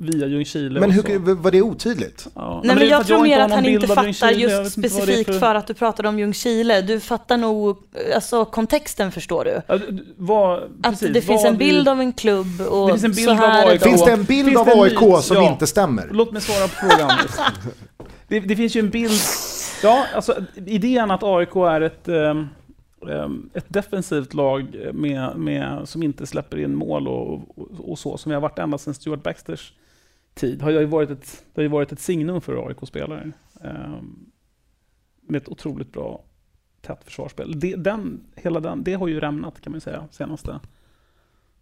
via Ljungskile Men hur, var det otydligt? Ja. Nej, men för jag tror inte mer att han inte fattar just specifikt för... att du pratade om Ljungskile. Du fattar nog, alltså kontexten förstår du. Ja, du- vad, Att precis, det finns en bild du- av en klubb och Det finns en bild så här av AIK. Finns det en bild Finns av en AIK som Ja. inte stämmer? Låt mig svara på frågan. det, det finns ju en bild... Ja, alltså idén att AIK är ett, ehm, ett defensivt lag med, med, som inte släpper in mål och, och, och så, som vi har varit ända sedan Stuart Baxters tid, har ju varit ett, det har ju varit ett signum för AIK-spelare. Ehm, med ett otroligt bra tätt försvarsspel. Det, den, hela den, det har ju rämnat kan man säga, senaste,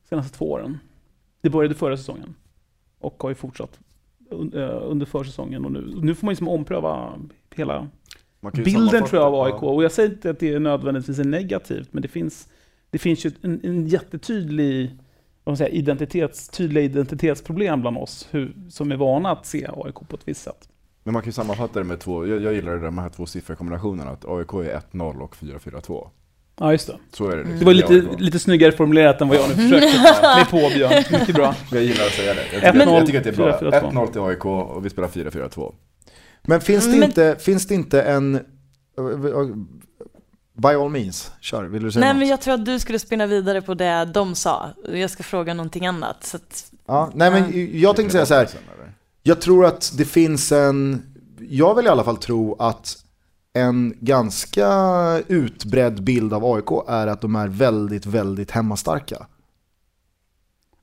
senaste två åren. Det började förra säsongen och har ju fortsatt eh, under försäsongen och nu. Nu får man ju liksom ompröva hela bilden tror jag av AIK. Och jag säger inte att det är nödvändigtvis är negativt, men det finns, det finns ju en, en jättetydlig vad man säger, identitets, tydliga identitetsproblem bland oss hur, som är vana att se AIK på ett visst sätt. Men man kan ju sammanfatta det med två, jag, jag gillar det där, de här två siffrorkombinationerna, att AIK är 1-0 och 4-4-2. Ja, just det. Så är det liksom. Det var lite, lite snyggare formulerat än vad jag nu försökte mig [laughs] på Björn. Mycket bra. Jag gillar att säga det. Jag tycker, 1-0, jag tycker att det är bra. 4-4-2. 1-0 till AIK och vi spelar 4-4-2. Men finns det, Men- inte, finns det inte en... By all means, kör. Vill du säga Nej något? men jag tror att du skulle spinna vidare på det de sa. Jag ska fråga någonting annat. Så att, Ja, nej men jag tänkte säga så här. Jag tror att det finns en, jag vill i alla fall tro att en ganska utbredd bild av AIK är att de är väldigt, väldigt hemmastarka.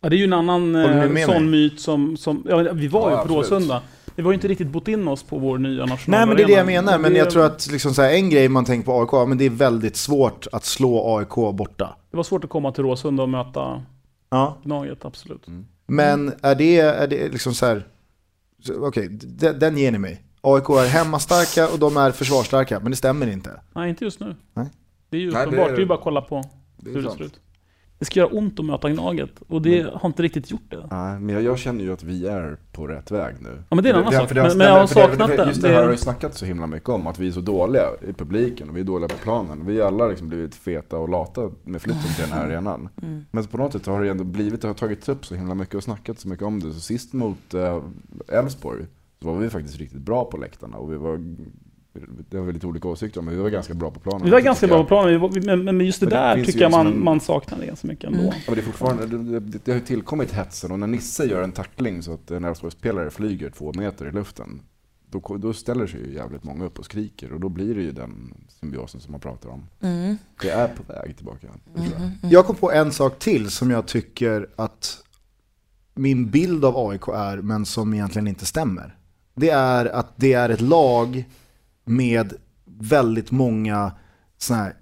Ja, det är ju en annan eh, sån mig? myt som, som ja, vi var Ja, ju på absolut. Råsunda. Vi var ju inte riktigt bott in oss på vår nya nationalarena. Nej men det är det jag menar, men Det- jag tror att liksom så här, en grej man tänker på AIK, men det är väldigt svårt att slå AIK borta. Det var svårt att komma till Råsunda och möta Ja. Gnaget, absolut. Men är det, är det liksom så här, okej, d- den ger ni mig. AIK är hemmastarka och de är försvarsstarka, men det stämmer inte. Nej, inte just nu. Nej. Det är ju uppenbart, det är ju bara att kolla på hur det ser ut. Det ska göra ont att möta Gnaget och det har inte riktigt gjort det. Nej, men jag, jag känner ju att vi är på rätt väg nu. Ja, men det är en annan sak. för det Men- men jag har det- saknat det. Just det Det- här har ju snackat så himla mycket om, att vi är så dåliga i publiken och vi är dåliga på planen. Vi har alla liksom blivit feta och lata med flytten till den här arenan. Mm. Men så på något sätt har det ändå blivit, det har tagits upp så himla mycket och snackat så mycket om det. Så sist mot eh, Elfsborg så var vi faktiskt riktigt bra på läktarna och vi var det har vi lite olika åsikter om, men vi var ganska bra på planen. Vi var ganska bra på planen, men, men just det Men det där tycker jag man, liksom en- man saknade ganska mycket ändå. Mm. Ja, men det, är fortfarande, det, det, det har ju tillkommit hetsen och när Nisse gör en tackling så att en Elfsborgsspelare flyger två meter i luften då, då ställer sig ju jävligt många upp och skriker och då blir det ju den symbiosen som man pratar om. Mm. Det är på väg tillbaka. Det tror jag. Jag kom på en sak till som jag tycker att min bild av AIK är, men som egentligen inte stämmer. Det är att det är ett lag med väldigt många såna här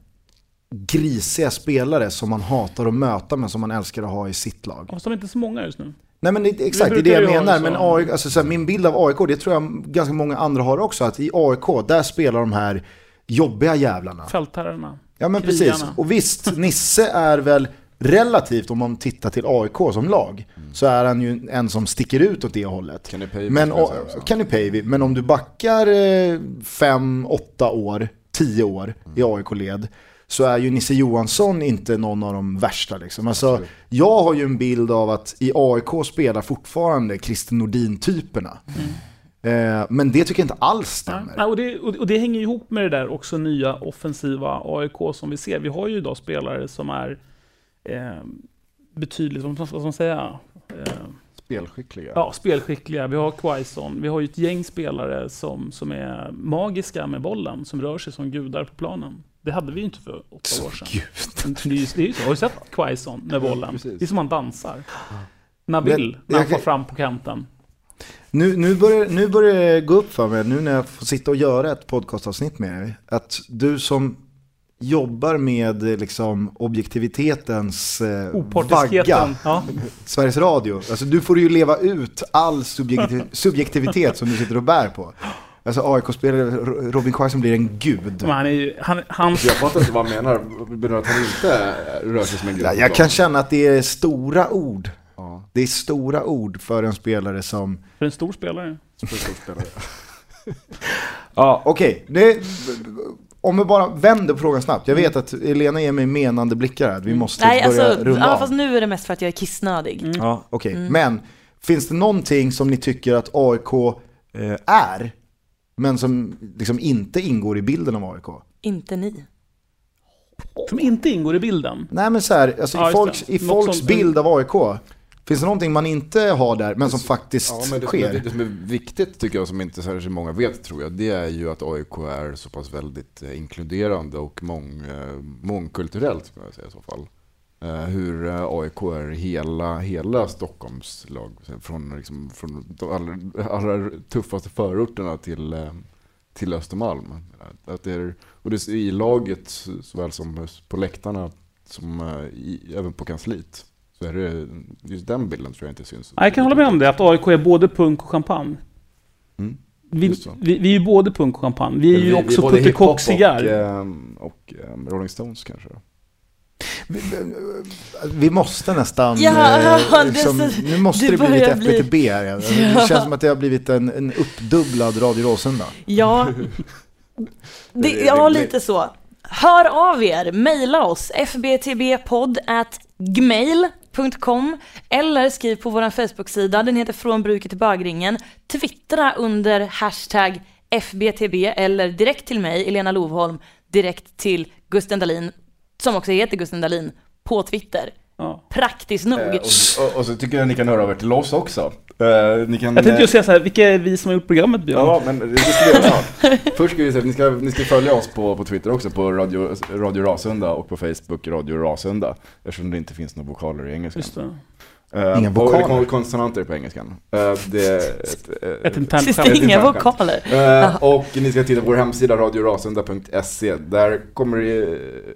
grisiga spelare som man hatar att möta men som man älskar att ha i sitt lag. Fast de är inte så många just nu. Nej men det, exakt, det är det jag menar. Men AIK, alltså, så här, min bild av AIK, det tror jag ganska många andra har också, att i AIK, där spelar de här jobbiga jävlarna. Fältherrarna. Ja men Krigarna. precis. Och visst, Nisse är väl relativt, om man tittar till AIK som lag, så är han ju en som sticker ut åt det hållet. Kenny Pavey Men. Kenny Pavey, men om du backar eh, fem, åtta år, tio år i Mm. AIK-led, så är ju Nisse Johansson inte någon av de värsta. Liksom. Alltså, jag har ju en bild av att i AIK spelar fortfarande Christer Nordin-typerna. Eh, men det tycker jag inte alls stämmer. Nej, och, det, och det hänger ihop med det där också nya offensiva AIK som vi ser. Vi har ju idag spelare som är eh, betydligt, vad ska man säga? Eh, Spelskickliga. ja, spelskickliga. Vi har Quaison. Vi har ju ett gäng spelare som, som är magiska med bollen, som rör sig som gudar på planen. Det hade vi ju inte för åtta år sedan. Men Det är ju, det är ju så. Har du sett Quaison med bollen? precis. det är som han dansar. Nabil, när han får fram på kanten. Nu, nu, börjar, nu börjar det gå upp för mig, nu när jag får sitta och göra ett podcastavsnitt med dig, att du som jobbar med eh, liksom, objektivitetens eh, Opartiskheten. vagga, Ja. Sveriges Radio, alltså du får ju leva ut all subjektiv, [laughs] subjektivitet som du sitter och bär på. Alltså AIK-spelare, Ro- Robin Quaison blir en gud. Men han är ju, han, hans, Jag fattar inte vad han menar. Menar att han inte rör sig som en gud? jag kan känna att det är stora ord. Ja, Det är stora ord för en spelare som... för en stor spelare. spelare. [laughs] Ja, okej. Det- Om vi bara vänder på frågan snabbt. Jag vet att Elena ger mig menande blickar här. att Vi måste Nej, börja alltså, runda ja, av. fast nu är det mest för att jag är kissnödig. Ja, okej. Men finns det någonting som ni tycker att AIK eh, är, men som liksom inte ingår i bilden av AIK? Inte ni. Som inte ingår i bilden. Nej men så här, alltså Ja, i folks, i folks bild av AIK, finns det någonting man inte har där, men som faktiskt Ja, men det, sker? det, som är viktigt tycker jag, som inte särskilt många vet tror jag, det är ju att AIK är så pass väldigt eh, inkluderande och mång, eh, mångkulturellt, skulle jag säga i så fall. Eh, hur AIK är hela, hela Stockholms lag, från, liksom, från de allra, allra tuffaste förorterna till, till Östermalm. Att det är, och det är i laget såväl som på läktarna som i, även på kansliet. Är det, just den bilden tror jag inte syns. Ja, Jag kan hålla med om det, att AIK är både punk och champagne. Mm. Vi, vi, vi är ju både punk och champagne. Vi är ju också både hiphop puttekock-cigarr. Och, ehm, och ehm, Rolling Stones kanske. Vi måste nästan, Ja, eh, det liksom, så- nu måste det det, bli lite börjar bli- FBTB här igen. Det Ja. känns som att det har blivit en, en uppdubblad Radio Råsunda. Ja, [laughs] det, ja lite så. Hör av er, mejla oss fbtbpodd@gmail.com eller skriv på vår Facebook-sida, den heter Från bruket till bögringen. Twittra under hashtag FBTB eller direkt till mig, Elena Lovholm, direkt till Gusten Dahlin, som också heter Gusten Dahlin, på Twitter. Ja. Praktiskt nog. Eh, och, och, och så tycker jag ni kan höra av er till oss också. Eh, ni kan, Jag tänkte eh, ju säga så här, vilka är vi som har gjort programmet Björn? Ja, men det ska vi göra snart. [laughs] Först ska vi säga att ni ska, ni ska följa oss på, på Twitter också, på Radio, Radio Rasunda och på Facebook Radio Rasunda. Eftersom det inte finns några vokaler i engelskan. Just det. Eh, Inga och vokaler? Det kommer konsonanter på engelskan. Eh, det är ett, Ett [laughs] internt Finns det inga vokaler? Eh, och ni ska titta på vår hemsida radiorasunda.se. Där kommer det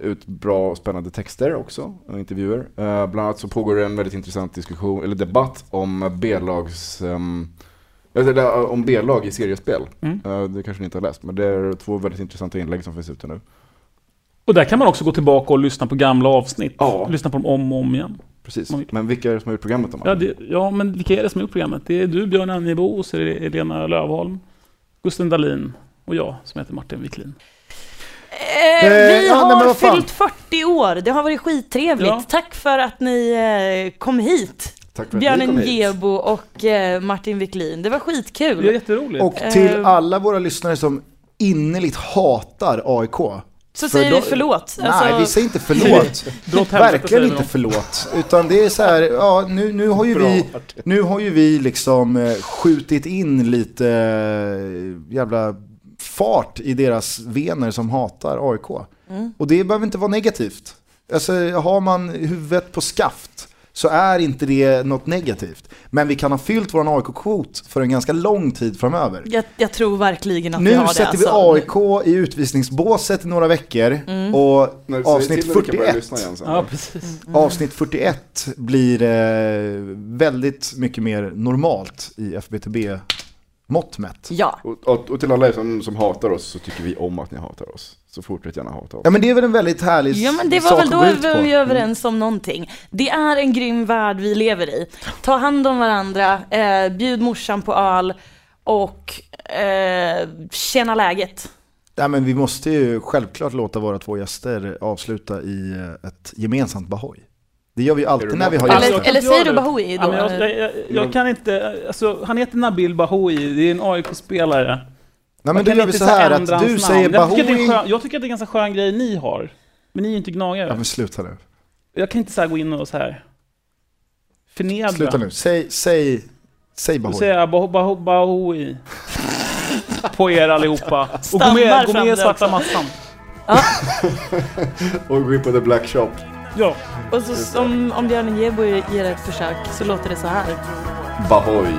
ut bra och spännande texter också, och intervjuer. Bland annat så pågår det en väldigt intressant diskussion, eller debatt om B-lags ehm, om B-lag i seriespel. Mm. Det kanske ni inte har läst, men det är två väldigt intressanta inlägg som finns ute nu. Och där kan man också gå tillbaka och lyssna på gamla avsnitt. Ja. Lyssna på dem om och om igen. Precis. Man- Men vilka är det som har gjort programmet då? Ja, det, ja, men vilka är det som har gjort programmet? Det är du, Björn Annebo, och så är det Elena Lövholm, Gusten Dahlin och jag som heter Martin Wiklin. Eh, Eh, vi ja, nej, har fan. fyllt 40 år, det har varit skittrevligt. Ja. Tack för att ni eh, kom hit. Tack för att ni kom Björnen. Gebo och eh, Martin Wiklin. Det var skitkul. Det är jätteroligt. Och till alla våra lyssnare som innerligt hatar AIK. Så För säger då- vi förlåt. Nej, Alltså, vi säger inte förlåt. [laughs] Verkligen inte förlåt. Utan det är så här, ja nu, nu, har, ju vi, nu har ju vi liksom eh, skjutit in lite eh, jävla fart i deras vener som hatar AIK. Mm. Och det behöver inte vara negativt. Alltså har man huvudet på skaft så är inte det något negativt. Men vi kan ha fyllt vår AIK-kvot för en ganska lång tid framöver. jag, jag tror verkligen att vi Nu har det. sätter vi alltså. AIK i utvisningsbåset i några veckor Mm. och avsnitt till när vi kan börja 41 lyssna igen sen. Ja, precis. Avsnitt 41 blir eh, väldigt mycket mer normalt i FBTB-mått mätt. Ja. Och, och, och till alla er som, som hatar oss så tycker vi om att ni hatar oss. Så fortsätt gärna hata oss. Ja men det är väl en väldigt härlig Ja men det var sak väl då vi var överens om någonting. Det är en grym värld vi lever i. Ta hand om varandra, eh, bjud morsan på öl och eh, känna läget. Ja, men vi måste ju självklart låta våra två gäster avsluta i eh, ett gemensamt bahoj. Det gör vi alltid du när vi har gäster. Eller, eller säger du Bahoui då? Ja, men jag, jag, jag, jag kan inte, alltså, han heter Nabil Bahoui, det är en AIK-spelare. Nej men då gör vi inte så här att du säger namn. jag tycker, att det är en Bahoui. skön, jag tycker att det är en ganska skön grej ni har. Men ni är ju inte gnagare. Ja men sluta nu. Jag kan inte så här gå in och så här förnedra. Sluta nu. Säg, säg, säg Då Bahoui. säger jag Baho- Baho- Bahoui. [laughs] På er allihopa. Och gå med, gå med i svarta massan. [laughs] Och gå in på The Black Shop. Ja. Och så om, om Björn Gebo ger ett försök så låter det så här. Bahoy.